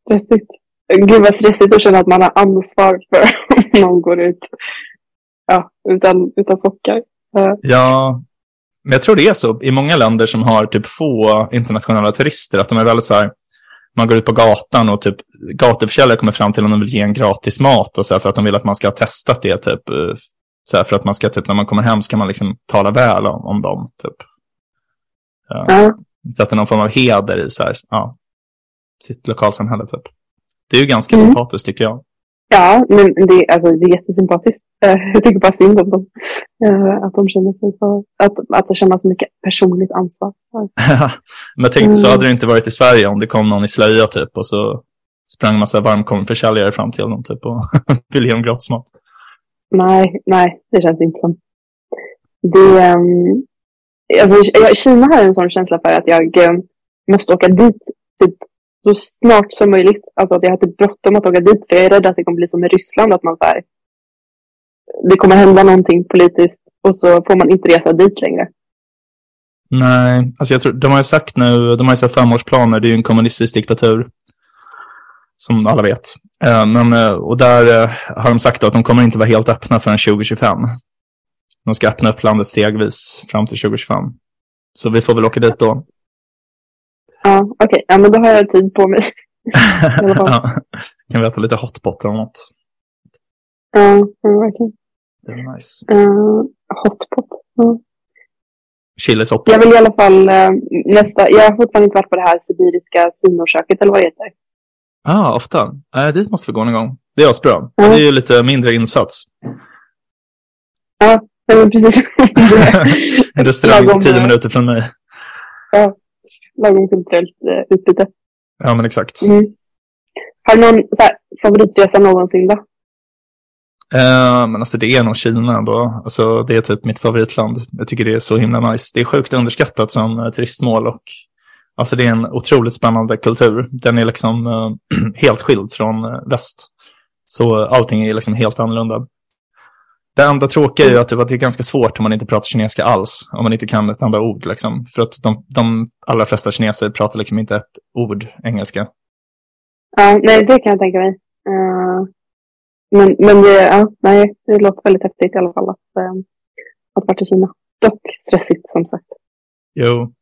Stressigt. Gud vad stressigt att känna att man har ansvar för *laughs* om någon går ut ja, utan, utan sockar. Uh. Ja, men jag tror det är så i många länder som har typ få internationella turister, att de är väldigt så här, man går ut på gatan och typ gatuförsäljare kommer fram till om de vill ge en gratis mat och så här, för att de vill att man ska ha testat det typ. Eh, så här, för att man ska typ när man kommer hem ska man liksom tala väl om, om dem typ. Ja. Är någon form av heder i så här, ja, sitt lokalsamhälle typ. Det är ju ganska mm. sympatiskt tycker jag. Ja, men det, alltså, det är jättesympatiskt. *laughs* Jag tycker bara synd om dem. Uh, att de känner sig så, att, att de känner så mycket personligt ansvar. *laughs* men tänk mm. så hade det inte varit i Sverige om det kom någon i slöja typ och så sprang massa varmkorvförsäljare fram till dem typ och *laughs* ville ge dem gratis mat. Nej, nej, det känns inte som. Det, um, alltså, jag, Kina har en sån känsla för att jag eh, måste åka dit typ så snart som möjligt. Alltså att jag har typ bråttom att åka dit för jag är rädd att det kommer bli som i Ryssland att man så här, det kommer hända någonting politiskt och så får man inte resa dit längre. Nej, alltså jag tror, de har ju sagt nu, de har ju sagt femårsplaner, det är ju en kommunistisk diktatur. Som alla vet. Eh, men, eh, och där eh, har de sagt att de kommer inte vara helt öppna förrän 2025. De ska öppna upp landet stegvis fram till 2025. Så vi får väl åka dit då. Ja, okej. Okay. Ja, men då har jag tid på mig. *laughs* ja. Kan vi äta lite hotpot eller något? Ja, verkligen. Det är nice. Uh, hotpot. Ja. Chilisoppa. Jag vill i alla fall uh, nästa. Jag har fortfarande inte varit på det här sibiriska sinoköket eller vad det heter. Ja, ah, ofta. Äh, dit måste vi gå någon gång. Det är asbra. Mm. Det är ju lite mindre insats. Ja, precis. *laughs* en restaurang tio minuter från mig. Ja, lagom kulturellt eh, utbyte. Ja, men exakt. Mm. Har du någon så här, favoritresa någonsin då? Uh, men alltså det är nog Kina då. Alltså det är typ mitt favoritland. Jag tycker det är så himla nice. Det är sjukt underskattat som uh, turistmål och alltså det är en otroligt spännande kultur. Den är liksom uh, *clears throat* helt skild från väst. Så allting är liksom helt annorlunda. Det enda tråkiga är ju att det är ganska svårt om man inte pratar kinesiska alls. Om man inte kan ett enda ord. Liksom. För att de, de allra flesta kineser pratar liksom inte ett ord engelska. Ja, nej, det kan jag tänka mig. Uh, men men det, ja, nej, det låter väldigt häftigt i alla fall att, uh, att vara i Kina. Dock stressigt som sagt. Jo.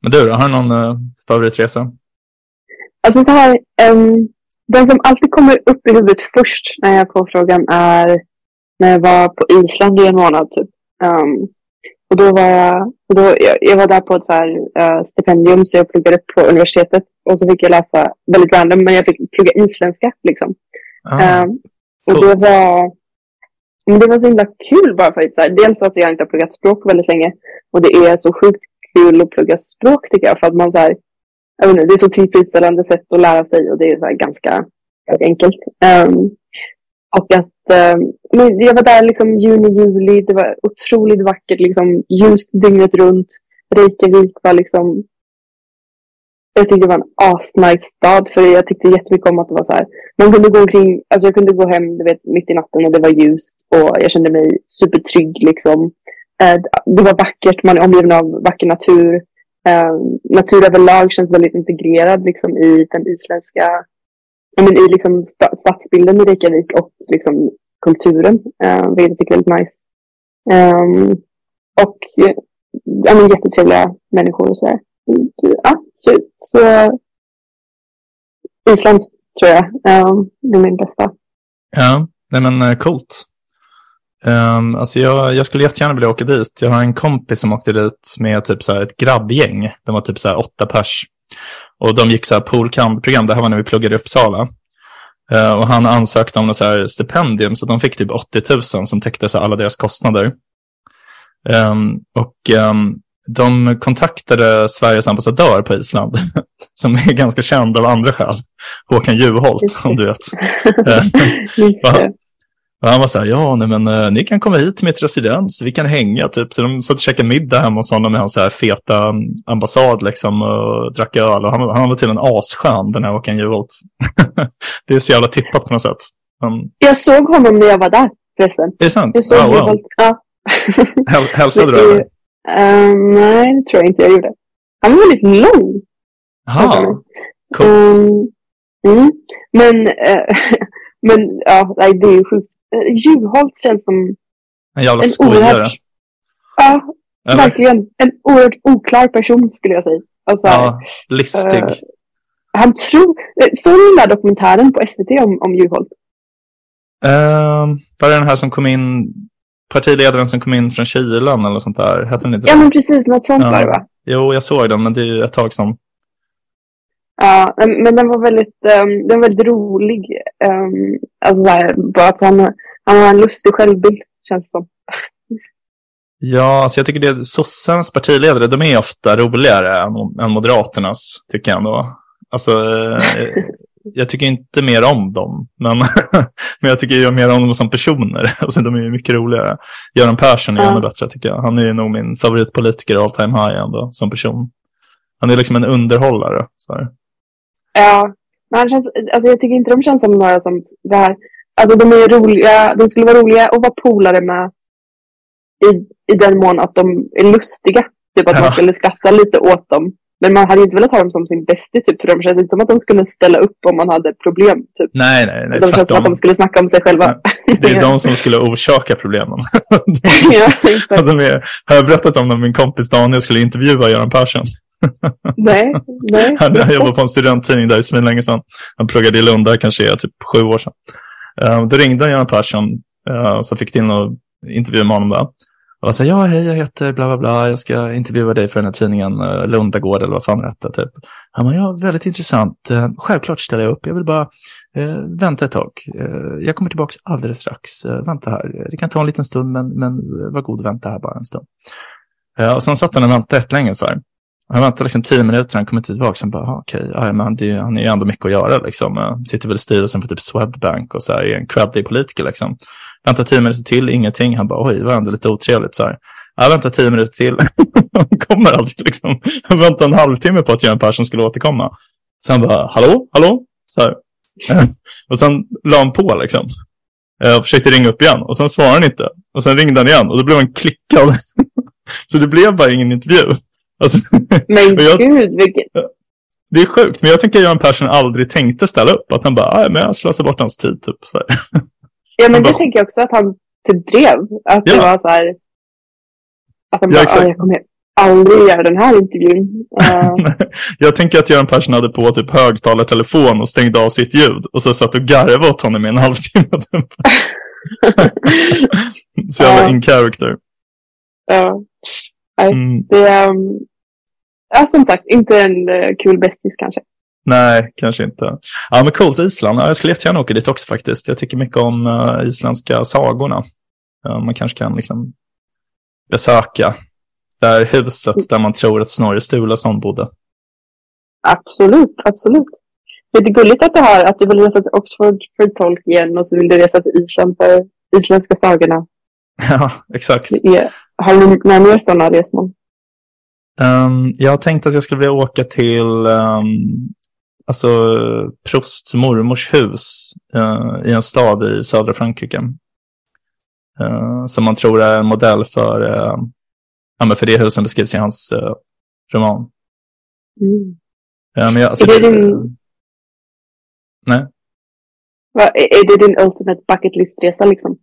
Men du, har du någon uh, favoritresa? Alltså så här, um, den som alltid kommer upp i huvudet först när jag får frågan är när jag var på Island i en månad. Typ. Um, och då var jag, då, jag, jag, var där på ett så här, uh, stipendium så jag pluggade på universitetet. Och så fick jag läsa väldigt random, men jag fick plugga isländska. Liksom. Ah, um, och det var, men det var så himla kul bara för att så här, dels att jag inte har pluggat språk väldigt länge. Och det är så sjukt kul att plugga språk tycker jag. För att man så här, jag vet inte, det är så tillfredsställande sätt att lära sig och det är så här, ganska, ganska enkelt. Um, och att eh, jag var där liksom juni, juli. Det var otroligt vackert. Liksom, ljust dygnet runt. Reykjavik var liksom... Jag tyckte det var en asnice stad. För jag tyckte jättemycket om att det var så här. Man kunde gå omkring. Alltså jag kunde gå hem du vet, mitt i natten och det var ljust. Och jag kände mig supertrygg liksom. Eh, det var vackert. Man är omgiven av vacker natur. Eh, natur överlag känns väldigt integrerad liksom, i den isländska men, i liksom stadsbilden i Reykjavik och liksom kulturen, eh, vilket jag tycker är väldigt nice. Um, och eh, ja, men, jättetrevliga människor och sådär. Mm, ja, så, så Island tror jag um, är min bästa. Ja, nej men eh, coolt. Um, alltså jag, jag skulle jättegärna vilja åka dit. Jag har en kompis som åkte dit med typ så ett grabbgäng. De var typ så åtta pers. Och de gick så här poolcamp-program, det här var när vi pluggade i Uppsala. Uh, och han ansökte om något så här stipendium, så de fick typ 80 000 som täckte så alla deras kostnader. Um, och um, de kontaktade Sveriges ambassadör på Island, *laughs* som är ganska känd av andra skäl. Håkan Juholt, om du vet. *laughs* *laughs* Och han var så här, ja, nej, men uh, ni kan komma hit till mitt residens, vi kan hänga, typ. Så de satt och käkade middag hemma hos honom med hans så här feta mm, ambassad, liksom, och drack öl. Och han, han var till en asskön, den här Håkan Juholt. *laughs* det är så jävla tippat på något sätt. Men... Jag såg honom när jag var där, förresten. Det är sant? Jag såg oh, wow. Juholt, ja. *laughs* Häl hälsade du över? Uh, nej, det tror jag inte jag gjorde. Han var väldigt lång. Jaha, coolt. Um, mm. Men, uh, *laughs* men ja, det är ju sjukt eh, Juholt känns som en jävla skojare. Oerhört, ja, Eller? verkligen. En oerhört oklar person skulle jag säga. Alltså, ja, listig. Uh, han tror... Eh, såg du den där dokumentären på SVT om, om Juholt? Uh, var det den här som kom in, partiledaren som kom in från Kylan eller sånt där? Hette den inte Ja, men precis. Något sånt ja. var det va? Jo, jag såg den, men det är ju ett tag sedan. Ja, men den var väldigt, um, den var väldigt rolig. Um, alltså så här, bara att han, han har en lustig självbild, känns det som. Ja, alltså jag tycker det sossarnas partiledare, de är ofta roligare än, än Moderaternas, tycker jag ändå. Alltså, eh, jag tycker inte mer om dem, men, *laughs* men jag tycker jag mer om dem som personer. *laughs* Alltså, de är mycket roligare. Göran Persson är ja. ännu bättre, tycker jag. Han är nog min favoritpolitiker all time high ändå, som person. Han är liksom en underhållare. Så här. Ja, men känns, alltså jag tycker inte de känns som några som det här. Alltså de är roliga, de skulle vara roliga att vara polare med i, i den mån att de är lustiga. Typ att ja. man skulle skratta lite åt dem. Men man hade inte velat ha dem som sin bästis, typ, för de känns inte som att de skulle ställa upp om man hade problem. Typ. Nej, nej, nej. De känns som att de skulle snacka om sig själva. Ja, det är de som skulle orsaka problemen. de, *laughs* ja, *laughs* de är, har jag berättat om när min kompis Daniel skulle intervjua Göran Persson? *laughs* nej, nej. Han, han jobbade på en studenttidning där i länge sedan. Han pluggade i Lund där kanske är typ sju år sedan. Uh, då ringde Göran Persson, uh, så fick in och intervjua med honom där. Och sa, ja hej jag heter bla bla bla, jag ska intervjua dig för den här tidningen uh, Lundagård eller vad fan det hette. Typ. Han bara, ja väldigt intressant, uh, självklart ställer jag upp, jag vill bara uh, vänta ett tag. Uh, jag kommer tillbaka alldeles strax, vänta här, det kan ta en liten stund men, men var god och vänta här bara en stund. och sen satt han och väntade ett länge så här. Han väntade liksom tio minuter, han kommer tillbaka. Sen bara, ah, okej, okay, ja, men han, det, han är ju ändå mycket att göra liksom. Sitter väl i styrelsen för typ Swedbank och så här, är en creddig politiker liksom. Väntar tio minuter till, ingenting. Han bara, oj, det var ändå lite otrevligt så här. Jag väntar tio minuter till. *laughs* han kommer aldrig liksom. Han väntade en halvtimme på att Göran Persson skulle återkomma. Sen bara, hallå, hallå? Så här. *laughs* och sen la han på liksom. Eh, Jag försökte ringa upp igen och sen svarade han inte. Och sen ringde han igen och då blev han klickad. *laughs* så det blev bara ingen intervju. Alltså, *laughs* men jag, gud, vilket... Det är sjukt, men jag tänker att Göran Persson aldrig tänkte ställa upp. Att han bara, men jag slösar bort hans tid. Typ, så här. *laughs* Ja, men det tänker jag också att han typ drev. Att ja. det var så här. Att han bara, ja, jag kommer aldrig göra den här intervjun. Uh... *laughs* jag tänker att Göran Persson hade på typ högtalartelefon och stängde av sitt ljud. Och så satt och garvade åt honom i en halvtimme. Så jag var uh... in character. Ja. Mm. Det um, ja, som sagt, inte en uh, kul bästis kanske. Nej, kanske inte. Ja, men coolt Island. Ja, jag skulle jättegärna åka dit också faktiskt. Jag tycker mycket om uh, isländska sagorna. Uh, man kanske kan liksom besöka det här huset där man tror att Snorre Sturlason bodde. Absolut, absolut. Det är gulligt att du har att du vill resa till Oxford för Tolkien och så vill du resa till Island för isländska sagorna. *laughs* Ja, exakt. Är, har du några mer sådana resmål? Um, jag har tänkt att jag skulle vilja åka till um, alltså, Prousts mormors hus uh, i en stad i södra Frankrike. Uh, som man tror är en modell för, uh, ja, men för det hus som beskrivs i hans roman. Mm. men jag, alltså, är det din... Nej. Va, är det din ultimate bucket list-resa liksom?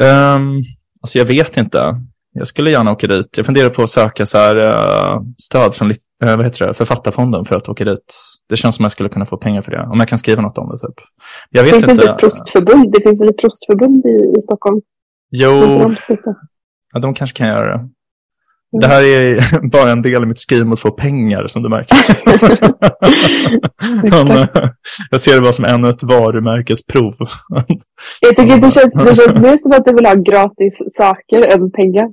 Um, alltså jag vet inte. Jag skulle gärna åka dit. Jag funderar på att söka så här, uh, stöd från uh, vad heter det, Författarfonden för att åka dit. Det känns som att jag skulle kunna få pengar för det. Om jag kan skriva något om det. Typ. Jag vet det finns inte. Ett prostförbund. Det finns väl ett prostförbund i, i Stockholm? Jo, ja, de kanske kan göra det. Det här är *laughs* bara en del i mitt skriv mot att få pengar som du märker. *laughs* Eh, jag ser det bara som ännu ett varumärkesprov. jag tycker *laughs* det känns, det känns mer som att du vill ha gratis saker än pengar.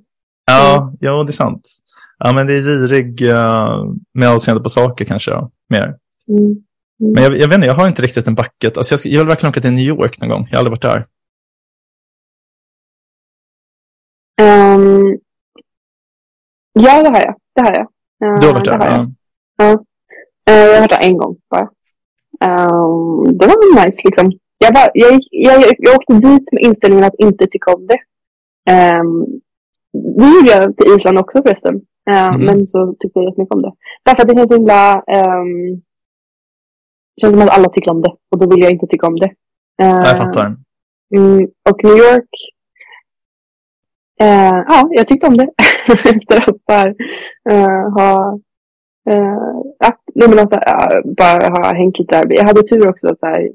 Ja, ja, det är sant. Ja, men det är girig uh, med avseende på saker kanske. Ja. Mer. Mm. Mm. Men jag, jag vet inte, jag har inte riktigt en bucket. Alltså jag, ska, jag vill verkligen åka till New York någon gång. Jag har aldrig varit där. Um, ja, det har jag. Det har jag. Uh, Du har varit där? har jag. Ja. Uh, jag har varit där en gång bara. Um, det var väl nice liksom. Jag, gick, jag, jag, jag åkte dit med inställningen att inte tycka om det. Um, det gjorde jag till Island också förresten. Uh, Mm. Men så tyckte jag jättemycket om det. Därför att det känns så himla... Um, känns som att alla tycker om det. Och då vill jag inte tycka om det. Uh, Jag fattar. Mm, och New York. Eh, ja, jag tyckte om det. *laughs* Efter att bara, ha, ja, nej, men att, bara ha hängt lite där. Jag hade tur också att så här,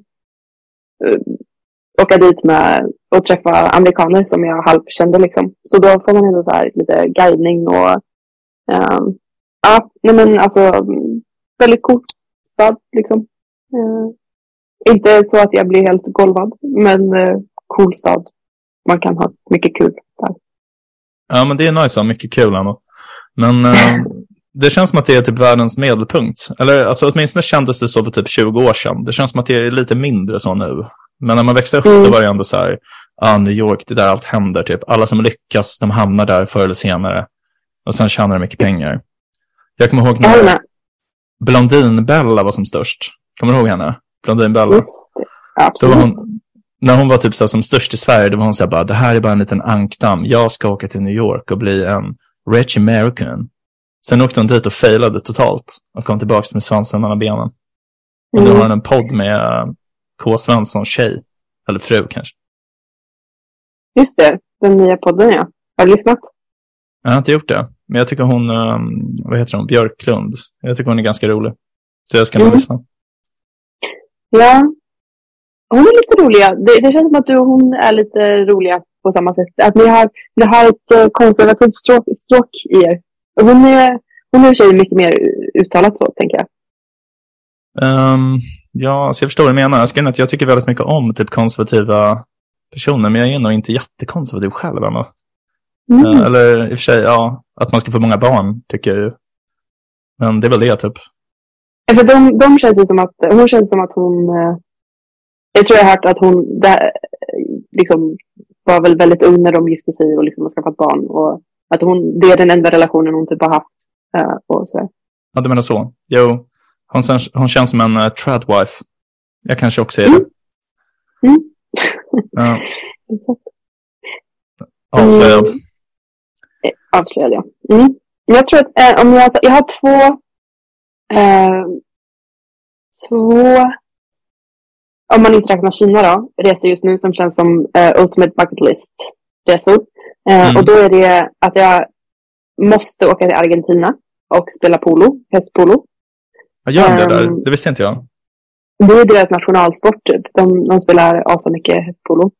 åka dit med och träffa amerikaner som jag halvkände. Liksom. Så då får man ändå så här, lite guidning och eh, ja, nej, men alltså väldigt cool stad liksom. Eh, inte så att jag blir helt golvad, men eh, cool stad. Man kan ha mycket kul där. Ja, men det är nice att ha mycket kul ändå. Men ehm, det känns som att det är typ världens medelpunkt. Eller alltså, åtminstone kändes det så för typ 20 år sedan. Det känns som att det är lite mindre så nu. Men när man växte upp Mm. då var det ändå så här, ah, New York, det är där allt händer. Typ. Alla som lyckas, de hamnar där förr eller senare. Och sen tjänar de mycket pengar. Jag kommer ihåg när. Blondin-Bella var som störst. Kommer du ihåg henne? Blondin-Bella. Absolut. var hon, när hon var typ så som störst i Sverige, då var hon så här bara, det här är bara en liten ankdamm. Jag ska åka till New York och bli en rich American. Sen åkte hon dit och failade totalt och kom tillbaka med svansen mellan benen. Och nu har Mm. hon en podd med K. Svenssons tjej. Eller fru kanske. Just det, den nya podden ja. Har du lyssnat? Jag har inte gjort det. Men jag tycker hon, um, vad heter hon, Björklund. Jag tycker hon är ganska rolig. Så jag ska nog Mm. lyssna. Ja. Hon är lite roliga. Det, det känns som att du och hon är lite roliga på samma sätt. Att ni har, ni har ett eh, konservativt stråk, stråk i er. Hon är, hon är i och för sig mycket mer uttalat så, tänker jag. Um, ja, alltså jag förstår vad du menar. Jag, ska, att jag tycker väldigt mycket om typ konservativa personer, men jag är nog inte jättekonservativ själv ändå. Mm. Eh, Eller i och för sig, ja, att man ska få många barn tycker jag ju. Men det är väl det typ. För de, de känns ju som att, hon känns som att hon, eh, jag tror jag har hört att hon där, eh, liksom, var väl väldigt ung när de gifte sig och liksom har skaffat barn. Och att hon, det är den enda relationen hon typ har haft. och så. Ja, du menar så. Jo, hon, känns- hon känns som en uh, tradwife. Jag kanske också är det. Mm. Mm. Ja, Exakt. *laughs* avslöjad. Mm. Eh, Avslöjade jag. Mm. Jag tror att eh, om jag, jag har två, eh, två, om man inte räknar Kina då, resor just nu som känns som eh, Ultimate Bucket List-resor. Eh, Mm. Och då är det att jag måste åka till Argentina och spela polo, hästpolo. Vad gör de det där? Ehm. Det visste inte jag. Det är deras nationalsport typ. De, de spelar asamycket hästpolo.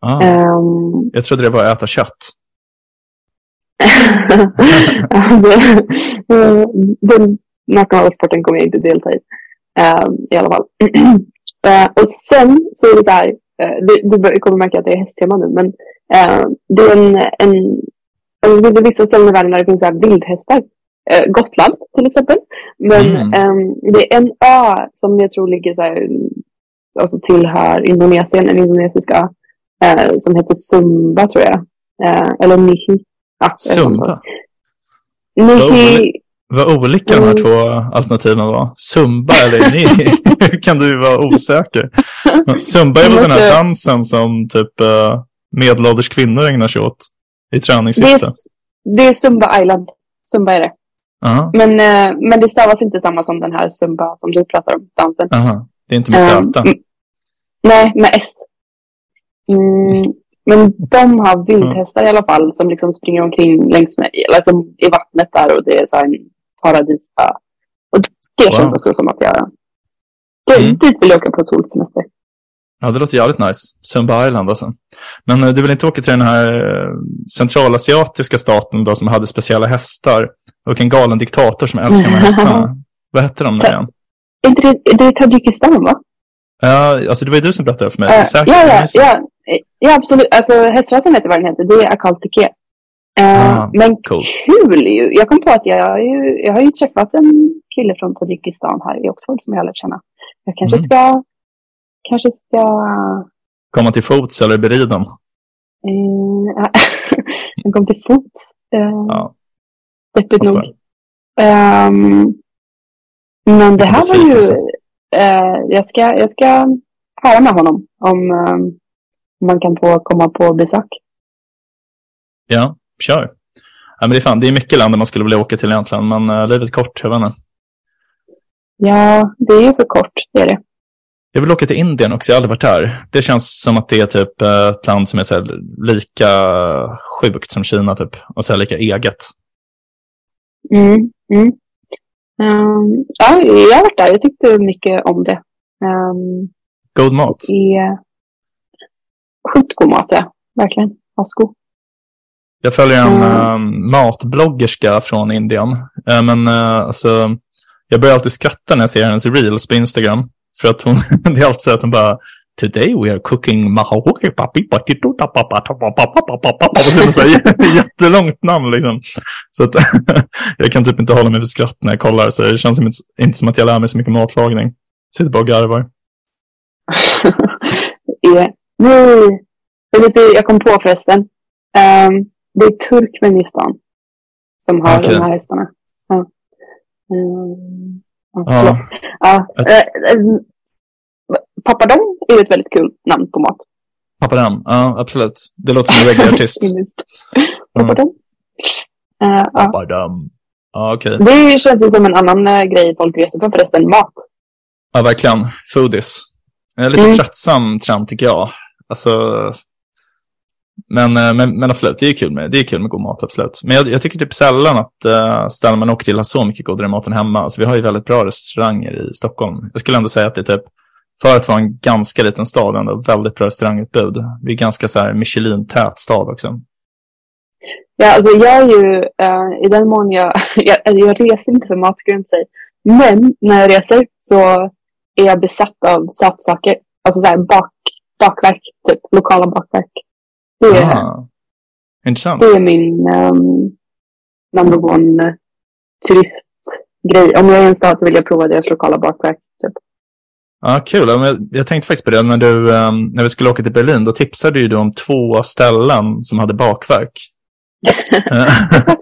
Ah, Ehm, jag trodde det var att äta kött. det- *laughs* eh, Den nationalsporten kommer jag inte delta i. eh, I alla fall. *clears throat* Eh, och sen så är det så här. eh, Du, du kommer märka att det är hästtema nu. Men eh, det är en, en alltså det finns vissa ställen i världen där det finns så här vildhästar. Eh, Gotland till exempel. Men Mm. eh, det är en ö som jag tror ligger så här, alltså tillhör Indonesien, en indonesisk ö. Eh, som heter Sumba tror jag. Eh, eller Nihi. Ja. Zumba. Nihi, Vad olika de här Mm. två alternativen var. Zumba eller ni? *laughs* Hur kan du vara osäker? Zumba är väl den här dansen som typ medelålders kvinnor ägnar sig åt i det, är, träningssyfte. det är Sumba Island. Sumba är det. Aha, Men, eh, men det stavas inte samma som den här Sumba som du pratar om, dansen. aha. Det är inte med Ehm, Z. mm, nej, med S. Mm, men de har vildhästar i alla fall som liksom springer omkring längs med, eller de i vattnet där och det är så här en paradisö. Och det Wow. känns också som att jag... Det, Mm. Dit vill jag åka på solsemester. Ja, det låter jävligt nice. Zumba Island alltså. Men eh, du vill inte åka till den här eh, centralasiatiska staten då som hade speciella hästar och en galen diktator som älskar här hästarna. *laughs* Vad hette de nu igen? Inte det, det är Tadzjikistan va? Ja, alltså det var ju du som berättade för mig. Säkert. ja, ja, ja, ja, absolut. Alltså hästrasen vet jag vad den heter. Det är Akalteke. Eh, Ah, men coolt. kul ju. Jag kom på att jag, har ju, jag har ju träffat en kille från Tadzjikistan här i Oxford som jag har lärt känna. Jag kanske Mm. ska, kanske ska, Komma till fots eller beriden. eh, *laughs* han kom till fots. Eh, Ja, deppigt nog. Ehm, men det här var ju, eh, jag, ska, jag ska höra med honom om ehm, man kan få komma på besök. Ja, kör. Ja, men det, är fan, det är mycket länder man skulle vilja åka till egentligen, men uh, livet är kort, jag vet inte. Ja, det är ju för kort, det är det. Jag vill åka till Indien också, jag har aldrig varit där. Det känns som att det är typ eh, ett land som är så lika sjukt som Kina typ. Och så lika eget. Mm, mm. Ehm, ja, jag har varit där. Jag tyckte mycket om det. Um, God mat. är sjukt god mat, ja. Verkligen. Asgod. Jag följer en Mm. eh, matbloggerska från Indien. Eh, men eh, alltså, jag börjar alltid skratta när jag ser hennes reels på Instagram. För att hon, *laughs* det är alltid så att hon bara Today we are cooking mahahoki papi patito Och så är det så här *laughs* jättelångt namn liksom. Så att *laughs* jag kan typ inte hålla mig för skratt när jag kollar. Så det känns som, inte som att jag lär mig så mycket matlagning. Sitter bara och garvar. är, nej! Jag, vet, inte, jag kom på förresten. Ehm, det är Turkmenistan som har Okej. de här hästarna. Ja. Ehm, ja, Ja. ja. Papadom är ett väldigt kul namn på mat. Papadam, ja absolut. Det låter som en reggae-artist. *laughs* Indiskt. Papadom. Eh, ja. Okej. Det känns ju som en annan eh, grej folk reser på förresten. Mat. Ja, verkligen. Foodies. En lite Mm. tröttsam trend tycker jag. Alltså, men, eh, men, men absolut, det är kul med, det är kul med god mat, absolut. Men jag, jag tycker typ sällan att uh, ställen man åker till har så mycket godare mat än hemma. Alltså, vi har ju väldigt bra restauranger i Stockholm. Jag skulle ändå säga att det är typ, för att vara en ganska liten stad, ändå väldigt bra restaurangutbud. Vi är ganska så här Michelin-tät stad också. Ja, alltså jag är ju, eh, i den mån jag, *laughs* jag, jag reser inte för mat skulle jag inte säga. Men när jag reser så är jag besatt av sötsaker. Alltså så här bak, bakverk, typ lokala bakverk. Det är, Ah, intressant. det är min um, number one eh, turistgrej. Om jag är i en stad så vill jag prova deras lokala bakverk. Typ. Ja, kul. Jag, tänkte faktiskt på det. När, du, ehm, när vi skulle åka till Berlin, då tipsade ju du om två ställen som hade bakverk. *laughs*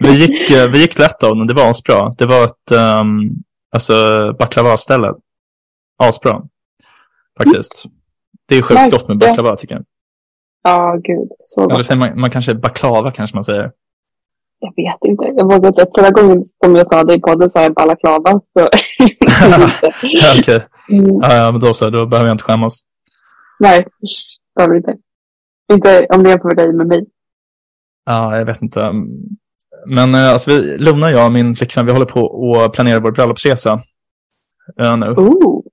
Vi, gick, eh, vi gick till ett av dem, det var asbra. Det var ett um, alltså, baklava-ställe. Asbra, faktiskt. Det är sjukt gott med baklava, tycker jag. Ja, gud. Så Eller gott. säger man, man kanske baklava, kanske man säger. Jag vet inte. Jag vågar inte. Förra gången som jag sa det i podden sa jag balaklava. Så *laughs* *laughs* Ja, Okej, mm. ja, men då så, då behöver jag inte skämmas. Nej, behöver inte. Inte om det är för dig med mig. Ja, jag vet inte. Men eh, alltså, vi, Luna och jag, min flickvän, vi håller på att planera vår bröllopsresa eh, nu. Ooh.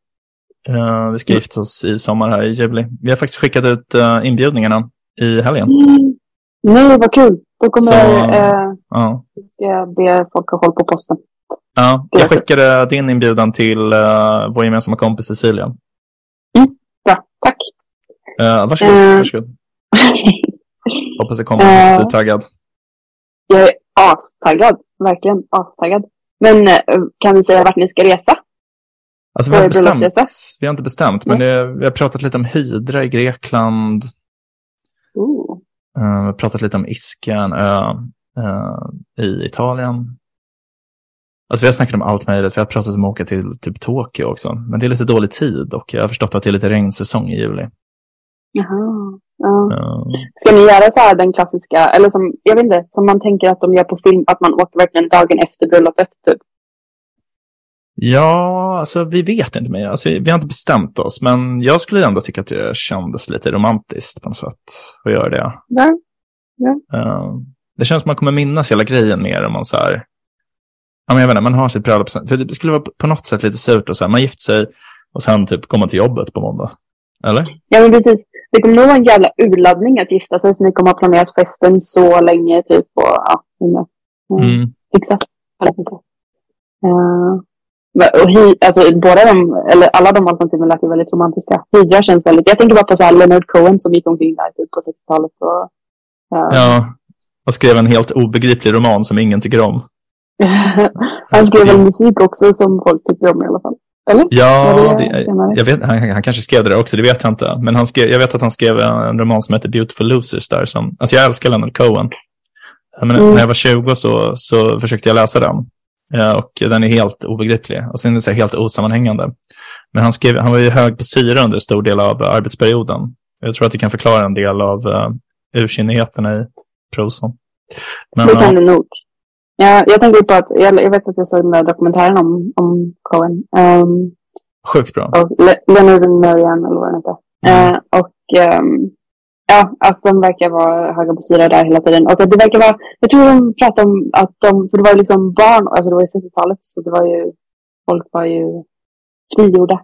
Eh, vi ska gifta oss i sommar här i juli. Vi har faktiskt skickat ut eh, inbjudningarna i helgen. Mm. Nej, vad kul. Då kommer Så- eh, Ja. ska jag be folk att hålla på posten. Ja, jag skickade din inbjudan till uh, vår gemensamma kompis Cecilia. Bra, tack. Uh, varsågod, Eh. varsågod. *laughs* Hoppas det kommer. Eh. Du är taggad. jag är astaggad. Verkligen astaggad. Men eh, kan vi säga vart ni ska resa? Alltså, vi, har bestämt, vi har inte bestämt, men det, vi har pratat lite om Hydra i Grekland. Ooh. Uh, vi har pratat lite om Ischia, en ö eh, i Italien. Alltså vi har snackat om allt möjligt. Vi har pratat om att åka till typ Tokyo också. Men det är lite dålig tid och jag har förstått att det är lite regnsäsong i juli. Jaha. Ja. Eh, Ska ni göra så här den klassiska, eller som, jag vet inte, som man tänker att de gör på film, att man åker verkligen dagen efter bröllopet typ? Ja, alltså vi vet inte mer. Alltså, vi har inte bestämt oss, men jag skulle ändå tycka att det kändes lite romantiskt på något sätt att göra det. Ja. Eh, det känns som man kommer minnas hela grejen mer om man så här, ja men jag vet inte, man har sitt bröllop, för det skulle vara på något sätt lite surt och så här, man gifter sig och sen typ komma till jobbet på måndag. Eller? Ja, men precis. Det kommer nog vara en jävla urladdning att gifta sig, för ni kommer ha planerat festen så länge, typ, och ja. Mm. Mm. Funkar. Uh, och hy, alltså, båda de, eller alla de alternativen lät ju väldigt romantiska. Hydra känns väldigt, jag tänker bara på så här Leonard Cohen som gick omkring där typ, på 60-talet. Och, eh, Ja, Och skrev en helt obegriplig roman som ingen tycker om. *laughs* han skrev väl musik också som folk tycker om i alla fall. Eller? Ja, det, jag vet, han, han, kanske skrev det där också, det vet jag inte. Men han skrev, jag vet att han skrev en roman som heter Beautiful Losers där. Som, alltså jag älskar Leonard Cohen. Men mm. När jag var 20 så, så försökte jag läsa den. Och den är helt obegriplig. Och sen är det helt osammanhängande. Men han, skrev, han var ju hög på syre under stor del av arbetsperioden. Jag tror att det kan förklara en del av uh, ursinnigheterna i prosan. Men, det kan det nog. Ja, jag tänker på att, jag, jag vet att jag såg den där dokumentären om, om Cohen. Um, Sjukt bra. Och Le Leonard Marianne eller vad den heter. Mm. Uh, och um, ja, alltså de verkar vara höga på syra där hela tiden. Och att det verkar vara, jag tror de pratade om att de, för det var liksom barn, alltså det var i 60-talet, så det var ju, folk var ju frigjorda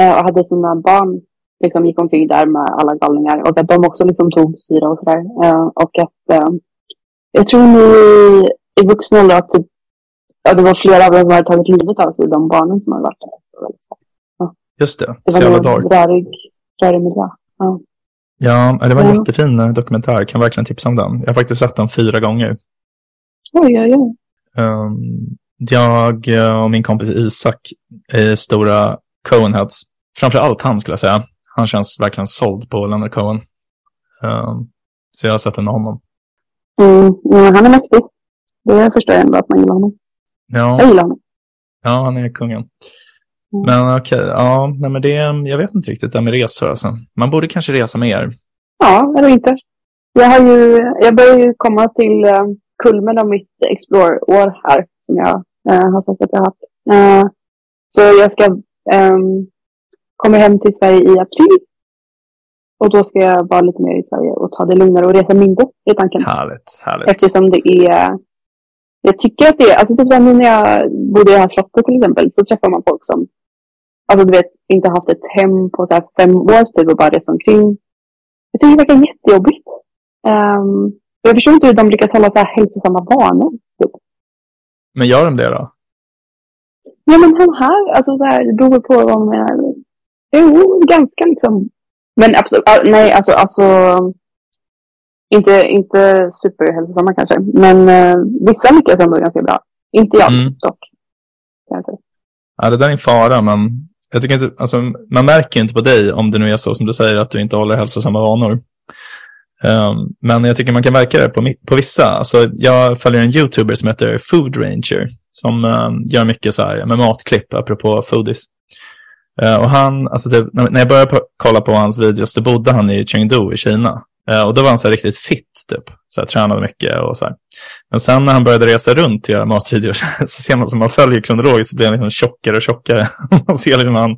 uh, och hade sina barn liksom gick omkring där med alla galningar och att de också liksom tog syra och sådär. Uh, och att jag tror nu i vuxen ålder att typ, ja, det var flera av dem som hade tagit livet av sig, de barnen som hade varit där. Ja. Just det, det var en rörig, rörig miljö. Ja. Ja, det var en ja. jättefin eh, dokumentär. Kan verkligen tipsa om den. Jag har faktiskt sett den fyra gånger. Oj, oj, oj. Um, jag och min kompis Isak är stora Cohenheads. Framför allt han skulle jag säga. Han känns verkligen såld på Leonard Cohen. Um, så jag har sett den med honom. Mm, ja, han är mäktig. Det förstår jag ändå att man gillar honom. Ja. Jag gillar honom. Ja, han är kungen. Mm. Men okej, okay, ja, nej, men det, jag vet inte riktigt det här med resor alltså. Man borde kanske resa mer. Ja, eller inte. Jag, har ju, jag börjar ju komma till uh, kulmen av mitt Explore-år här, som jag uh, har sagt att jag har haft. Uh, så jag ska um, komma hem till Sverige i april och då ska jag vara lite mer i Sverige och ta det lugnare och resa mindre, är tanken. Härligt, härligt. Eftersom det är... Jag tycker att det är... Alltså typ så här, nu när jag bodde i det här slottet till exempel så träffar man folk som alltså du vet, inte haft ett hem på så fem år typ och bara resa omkring. Jag tycker det verkar jättejobbigt. Um, jag förstår inte hur de lyckas hålla så här hälsosamma vanor. Typ. Men gör de det då? Ja, men han här, alltså så här, det beror på vad man menar. Jo, ganska liksom men absolut, nej, alltså, alltså inte, inte superhälsosamma kanske. Men eh, vissa lyckas ändå ganska bra. Inte jag mm. dock. Kan jag säga. Ja, det där är en fara, men jag tycker inte, alltså, man märker inte på dig om det nu är så som du säger att du inte håller hälsosamma vanor. Um, men jag tycker man kan märka det på, på vissa. Alltså, jag följer en YouTuber som heter Food Ranger som um, gör mycket så här med matklipp, apropå foodies. Uh, och han, alltså det, när jag började på, kolla på hans videos, då bodde han i Chengdu i Kina. Uh, och då var han så riktigt fit, typ. Så här, tränade mycket och så här. Men sen när han började resa runt och göra matvideos *laughs* så ser man som man följer kronologiskt så blir han liksom tjockare och tjockare. *laughs* man ser liksom han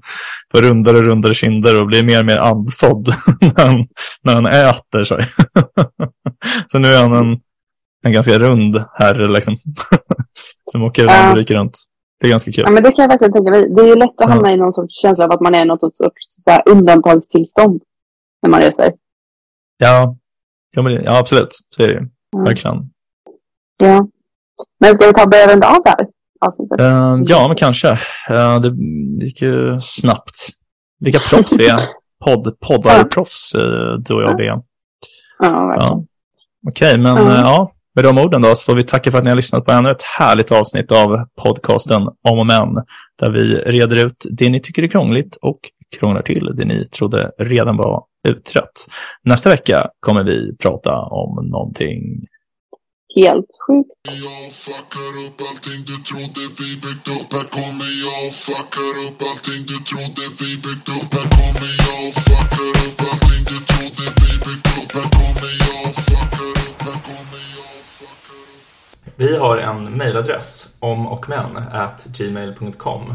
får rundare och rundare kinder och blir mer och mer andfådd *laughs* när, han, när han äter. Så, så nu är han en, en ganska rund herre liksom. som åker runt och ryker runt. Det är ganska kul. Ja, men det kan jag verkligen tänka mig. Det är ju lätt att hamna ja. i någon sorts känsla av att man är något sorts så här undantagstillstånd när man reser. Ja, ja, absolut. Så är det ju. Mm. Verkligen. Ja. Men ska vi ta börja runda av där? Uh, ja, men kanske. Uh, det gick ju snabbt. Vilka proffs vi är. *laughs* Podd, poddarproffs, uh, du och jag, ja. Ja, verkligen. Okej, men uh, ja, med de orden då så får vi tacka för att ni har lyssnat på ännu ett härligt avsnitt av podcasten Om och Men, där vi reder ut det ni tycker är krångligt och krånglar till det ni trodde redan var utrett. Nästa vecka kommer vi prata om någonting helt sjukt. Jag fuckar upp allting du trodde vi byggt upp. Här kommer jag fuckar upp allting du trodde vi byggt upp. Här kommer jag fuckar upp allting du trodde vi byggt upp. Här kommer jag fuckar upp, här kommer jag fuckar upp. Vi har en mejladress om och men at gmail.com